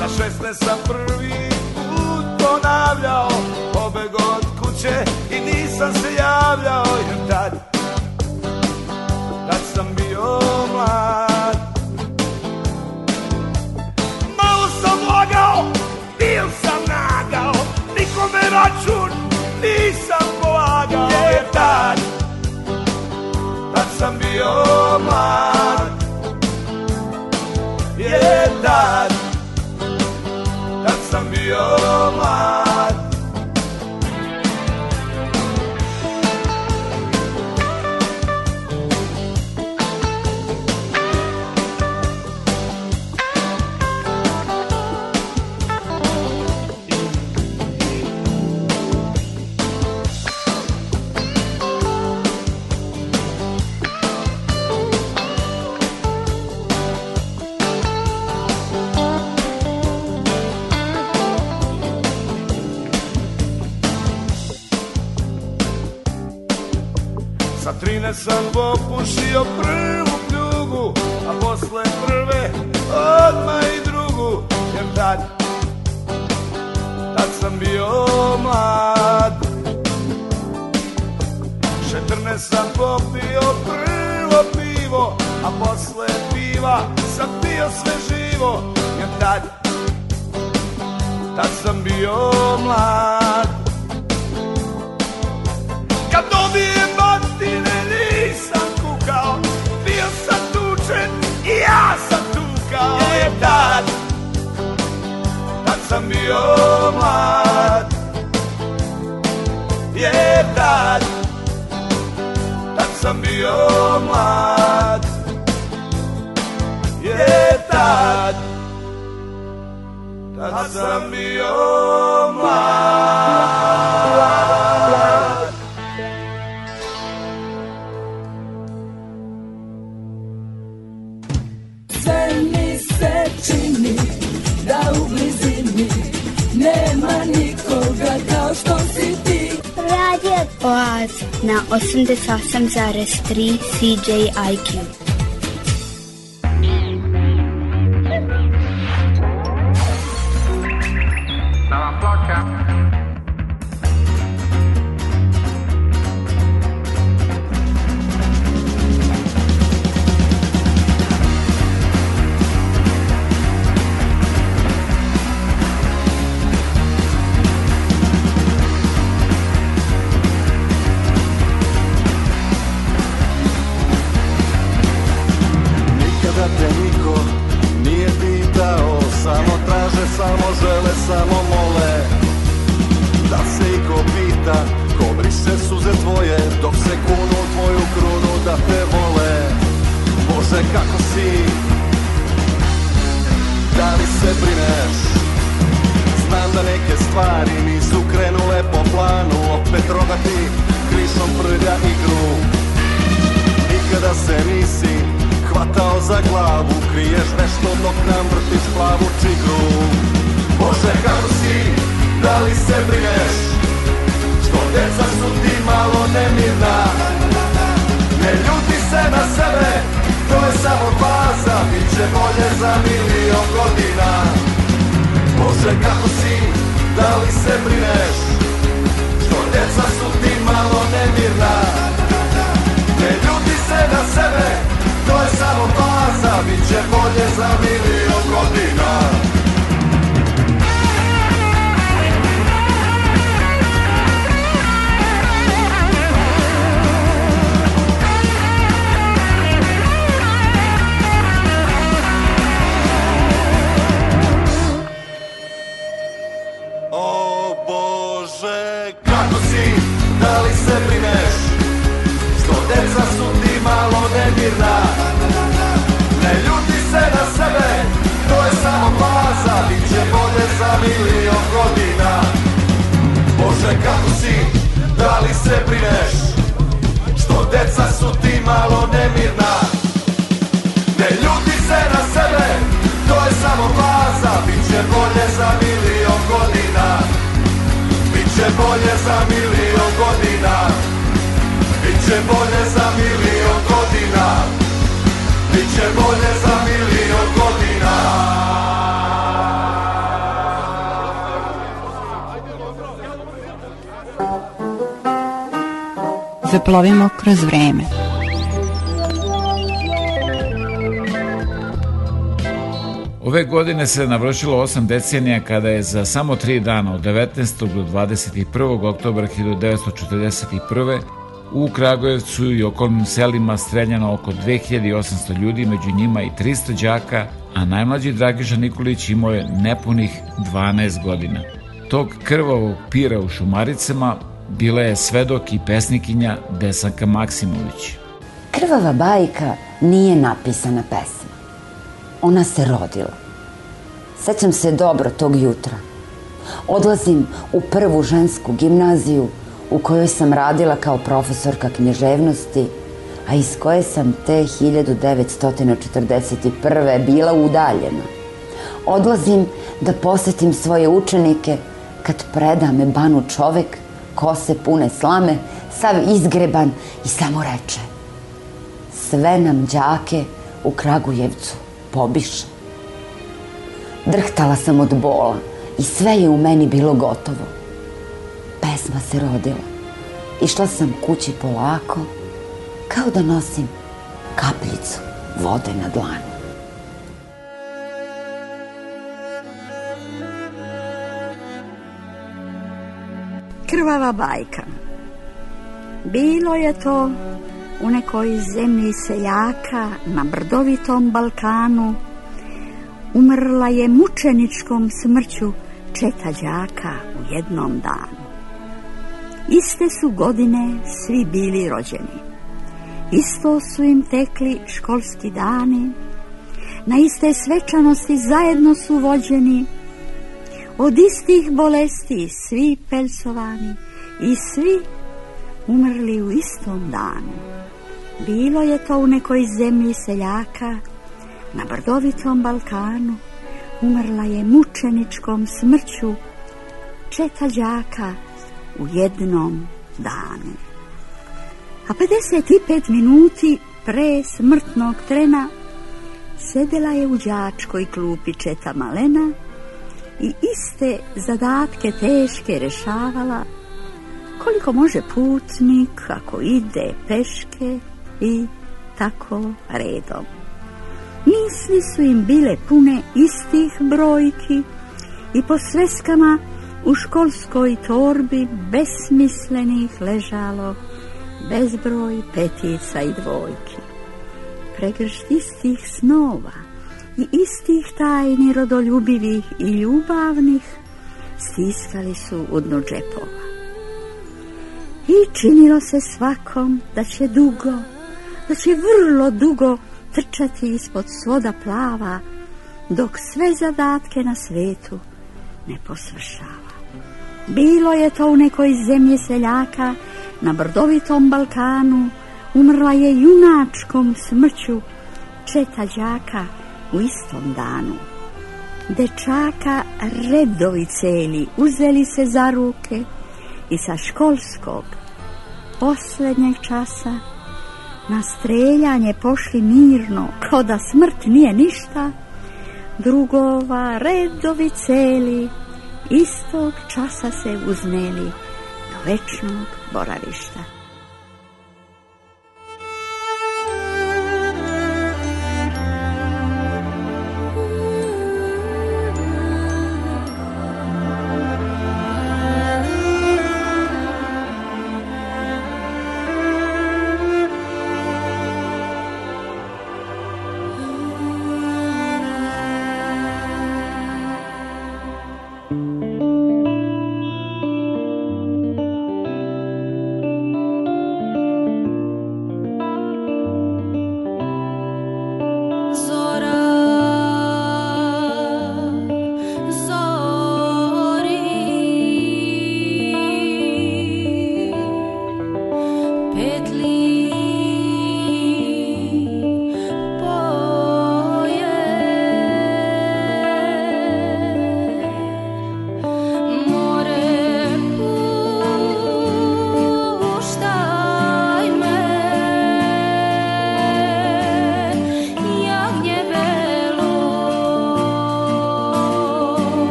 Sa 16 sam prvi put ponavljao Pobeg od kuće i nisam se javljao sam popušio prvu pljugu A posle prve odmah i drugu Jer tad, tad sam bio mlad. Četrne sam popio prvo pivo A posle piva sam pio sve živo Jer tad, tad sam bio mlad sam bio mlad. Jer tad, tad sam bio mlad. Jer tad, tad sam bio mlad Radio Oaz na 88,3 CJIQ. Si, da li se deca su ti malo nemirna. Ne ljuti se na sebe, to je samo faza. Biće bolje za milion godina. Biće bolje za milion godina. Biće bolje za milion godina. Biće bolje za milion godina Zaplovimo kroz vreme. Ove godine se navršilo 8 decenija kada je za samo 3 dana od 19. do 21. oktobra 1941. u Kragujevcu i okolnim selima streljano oko 2800 ljudi, među njima i 300 đaka, a najmlađi Dragiša Nikolić imao je nepunih 12 godina. Tog krvavog pira u Šumaricama bila je svedok i pesnikinja Desanka Maksimović. Krvava bajka nije napisana pesma. Ona se rodila. Sećam se dobro tog jutra. Odlazim u prvu žensku gimnaziju u kojoj sam radila kao profesorka književnosti, a iz koje sam te 1941. bila udaljena. Odlazim da posetim svoje učenike kad preda me banu čovek, kose pune slame, sav izgreban i samo reče sve nam đake u Kragujevcu pobiše. Drhtala sam od bola i sve je u meni bilo gotovo. Pesma se rodila. Išla sam kući polako, kao da nosim kapljicu vode na dlanu. Krvava bajka. Bilo je to u nekoj zemlji seljaka na brdovitom Balkanu. Umrla je mučeničkom smrću četa đaka u jednom danu. Iste su godine svi bili rođeni. Isto su im tekli školski dani. Na iste svečanosti zajedno su vođeni. Od istih bolesti svi pelsovani i svi umrli u istom danu. Bilo je to u nekoj zemlji seljaka, na brdovitom Balkanu, umrla je mučeničkom smrću četa đaka u jednom danu. A 55 minuti pre smrtnog trena sedela je u đačkoj klupi četa malena i iste zadatke teške rešavala koliko može putnik ako ide peške i tako redom. Misli su im bile pune istih brojki i po sveskama u školskoj torbi besmislenih ležalo bezbroj petica i dvojki. Pregršt istih snova i istih tajni rodoljubivih i ljubavnih stiskali su u dno džepova. I činilo se svakom da će dugo, da će vrlo dugo trčati ispod svoda plava, dok sve zadatke na svetu ne posvršava. Bilo je to u nekoj zemlji seljaka, na brdovitom Balkanu, umrla je junačkom smrću četa đaka u istom danu. Dečaka redovi celi uzeli se za ruke i sa školskog poslednjeg časa na streljanje pošli mirno, ko da smrt nije ništa, drugova redovi celi, istog časa se uzneli do večnog boravišta.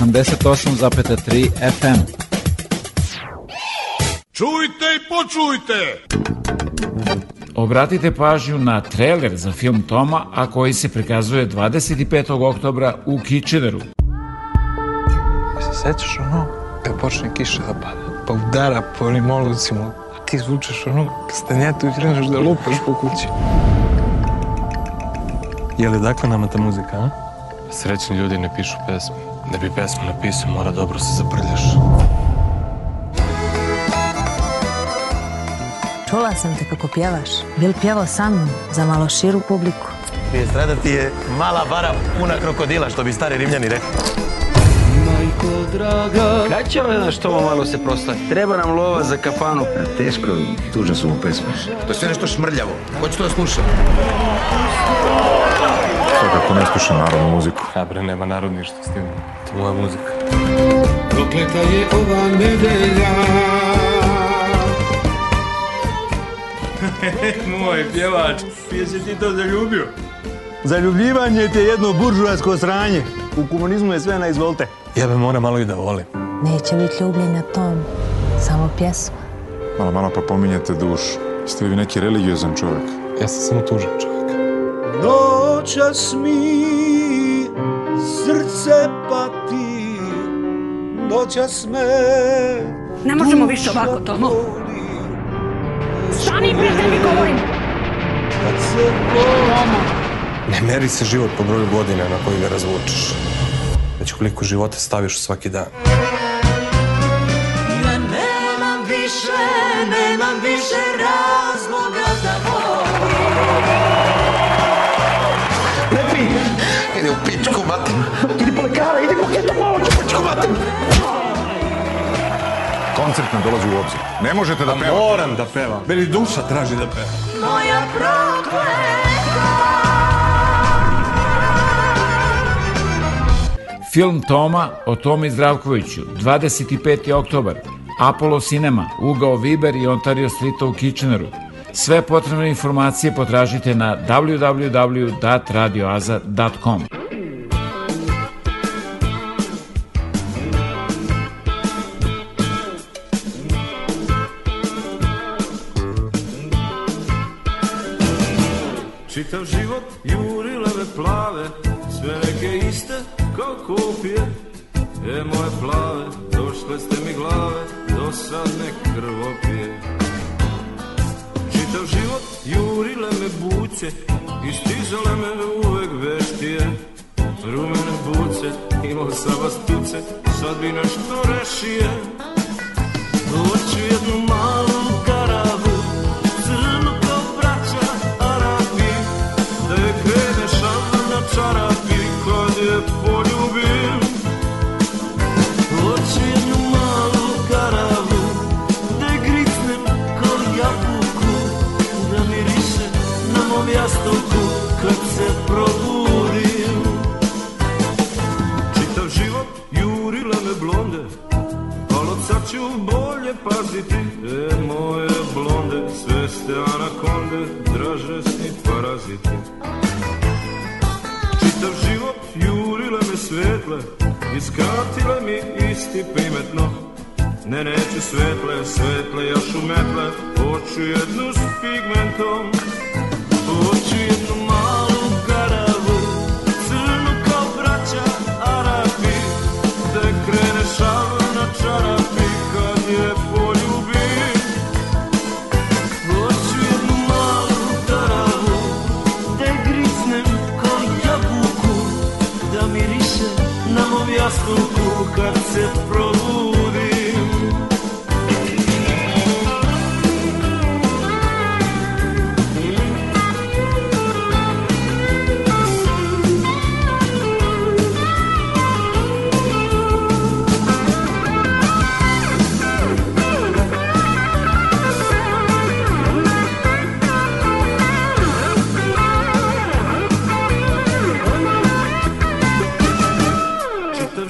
88,3 FM. Čujte i počujte! Obratite pažnju na trailer za film Toma, a koji se prikazuje 25. oktobra u Kitcheneru. Se sećaš ono, kad počne kiša da pada, pa udara po onim olucima, a ti zvučeš ono stanjetu i kreneš da lupaš po kući. Je li dakle nama ta muzika, a? Srećni ljudi ne pišu pesme. Da bi pesmu napisao, mora dobro se zaprljaš. Čula sam te kako pjevaš. Bil pjevao sa mnom za malo širu publiku. Prije strada ti je mala bara puna krokodila, što bi stari rimljani rekli. Majko draga... Kad će ovaj naš Tomo malo se proslavi? Treba nam lova za kafanu. Teško, tužne su mu pesme. To je sve nešto šmrljavo. Ko će to da sluša? Svakako ne sluša narodnu muziku. A bre, nema narod ništa s tim. Moja muzika. Prokleta je ova nedelja. *laughs* Moj pjevač, jesi ti to zaljubio? Zaljubljivanje ti je jedno buržuasko sranje. U komunizmu je sve na izvolte. Ja be mora malo i da volim. Neće biti ljubljenja Tom, samo pjesma. Malo, malo pa pominjete dušu. Jeste li vi neki religiozan čovjek? Ja sam samo tužan čovjek. Noćas mi srce pati, noćas me... Ne možemo više ovako, Tomo. Stani, prijatelj, mi govorim. Kad se Tomo... Ne meri se život po broju godina na koji ga razvučeš. Već koliko života staviš u svaki dan. Ja nemam više, nemam više razloga da volim. Lepi! Ide u pičku, mater. *laughs* Koncert ne dolazi u obzir. Ne možete da pevate. Moram da pevam. Meni duša traži da pevam. Moja prokleta. Film Toma o Tomi Zdravkoviću, 25. oktobar, Apollo Cinema, Ugao Viber i Ontario Street u Kitcheneru. Sve potrebne informacije potražite na www.radioaza.com.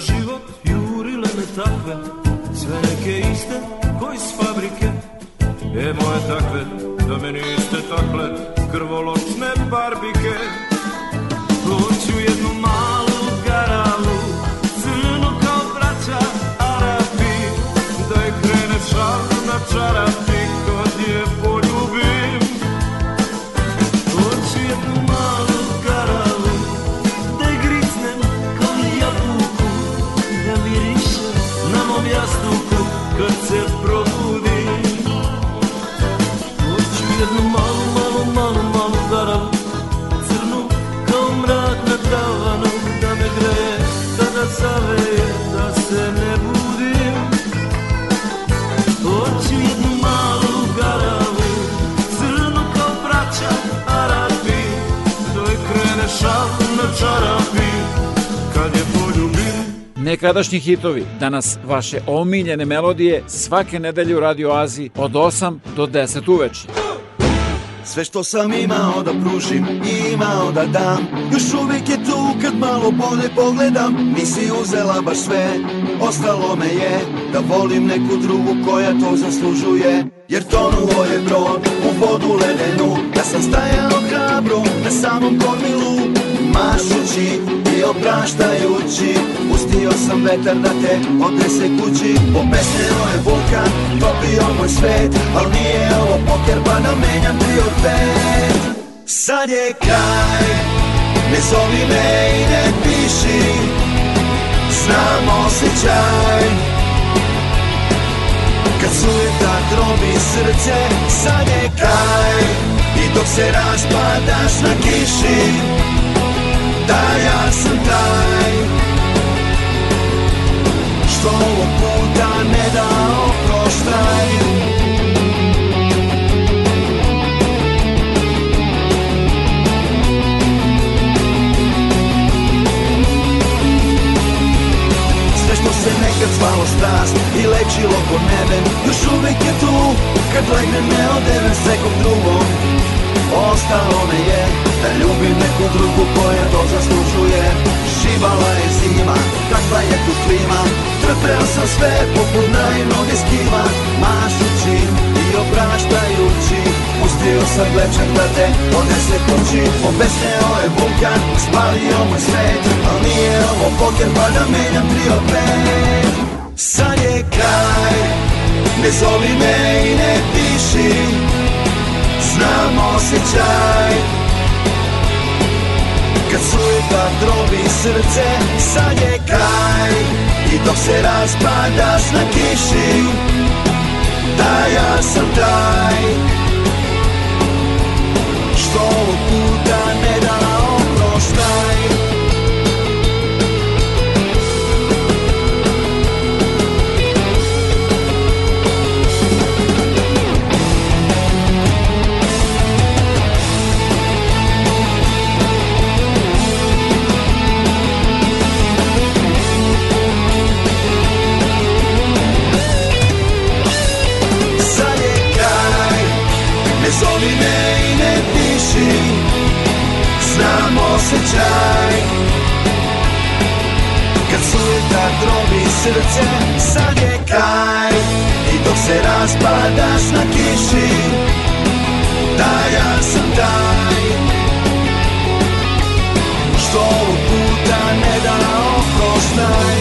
život jurile me takve Sve neke iste koji s fabrike. E moje takve, da me niste takle Krvoločne barbike. Hoću jednu malu garalu Crnu kao braća Arapi Da je krene šal na čarapi čarapi Kad je poljubim. Nekadašnji hitovi, danas vaše omiljene melodije svake nedelje u Radio Aziji od 8 do 10 uveče. Sve što sam imao da pružim imao da dam Još uvijek je tu kad malo bolje pogledam. Nisi uzela baš sve, ostalo me je Da volim neku drugu koja to zaslužuje. Jer tonuo je brod u vodu ledenu Ja sam stajao hrabro na samom kormilu Mašući i opraštajući Pustio sam vetar da te odnese kući. Obesneo je vulkan, topio moj svet Al nije ovo poker pa da menjam tri pet Sad je kraj, ne zovi me i ne piši Znam osjećaj. Kad sujeta trobi srce, sad je kraj I dok se raspadaš na kiši Da ja sam taj Što ovog puta ne da oproštaj. Sve što se nekad zvalo strast i lečilo ko nebe Još uvijek je tu. Kad legne ne odeven s nekom drugom Ostalo me je da ljubim neku drugu koja to zaslužuje. Šivala je zima, kakva je tu klima. Trpeo sam sve poput naivnog eskima Mašući i opraštajući Pustio sam glečer da te odnese kući. Obesneo je vulkan, spalio moj svet Al nije ovo poker pa da menjam pet Sad je kraj, ne zovi me i ne piši. Znam osjećaj Kad sujeta drobi srce Sad je kraj. I dok se raspadaš na kiši Da ja sam taj. Što ovog zovi me i ne piši Znam osjećaj. Kad sujeta drobi srce Sad je kraj. I dok se raspadaš na kiši Da ja sam taj. Što ovog puta ne da oproštaj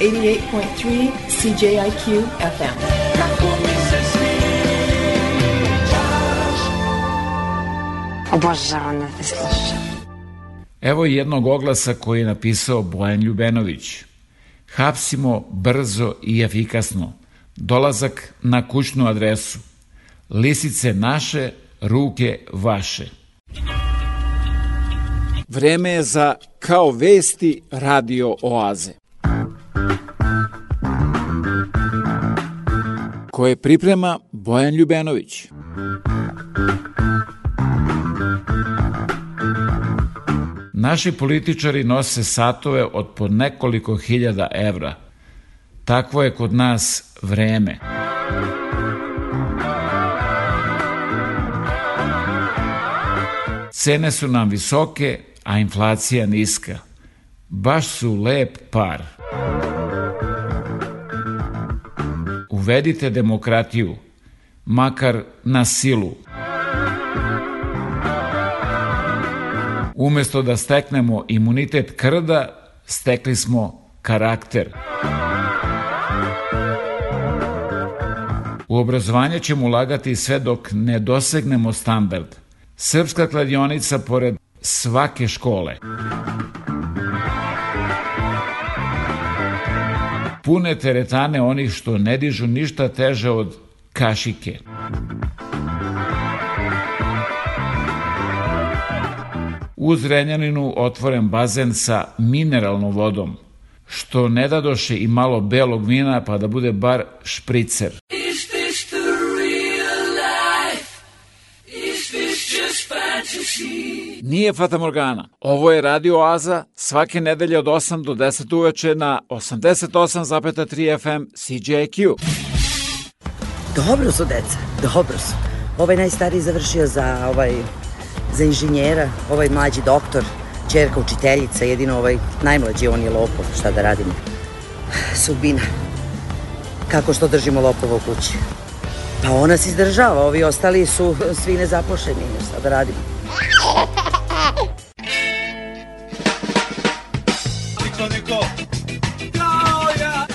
88.3 CJIQ FM. Obožavam da te slušam. Evo jednog oglasa koji je napisao Bojan Ljubenović. Hapsimo brzo i efikasno. Dolazak na kućnu adresu. Lisice naše, ruke vaše. Vreme je za Kao vesti radio oaze. Koje priprema Bojan Naši političari nose satove od po nekoliko hiljada evra. Takvo je kod nas vreme. Cene su nam visoke, a inflacija niska. Baš su lep par. Uvedite demokratiju, makar na silu. Umesto da steknemo imunitet krda, stekli smo karakter. U obrazovanje ćemo ulagati sve dok ne dosegnemo standard. Srpska kladionica pored svake škole. Pune teretane onih što ne dižu ništa teže od kašike. Uz Renjaninu otvoren bazen sa mineralnom vodom, što ne dadoše i malo belog vina pa da bude bar špricer. Is this the real life? Is this just fantasy? Nije Fata Morgana. Ovo je Radio Oaza svake nedelje od 8 do 10 uveče na 88,3 FM CJQ. Dobro su deca, dobro su. Ovaj najstariji završio za ovaj za inženjera, ovaj mlađi doktor, čerka učiteljica, jedino ovaj najmlađi on je lopov, šta da radimo. Sudbina. Kako što držimo lopova u kući? Pa ona se izdržava, ovi ostali su svi nezapošeni, šta da radimo.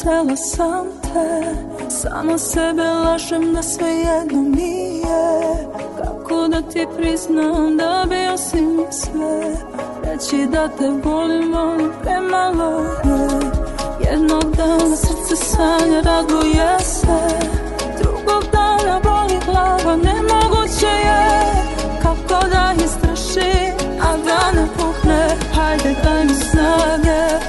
Sela sam te Sama sebe lažem da sve jedno nije. Kako da ti priznam da bio si mi sve Reći da te volim, volim premalo je. Jednog dana srce sanja, raduje se. Drugog dana boli glava, nemoguće je. Kako da istrašim, a da ne puhne Hajde daj mi snage,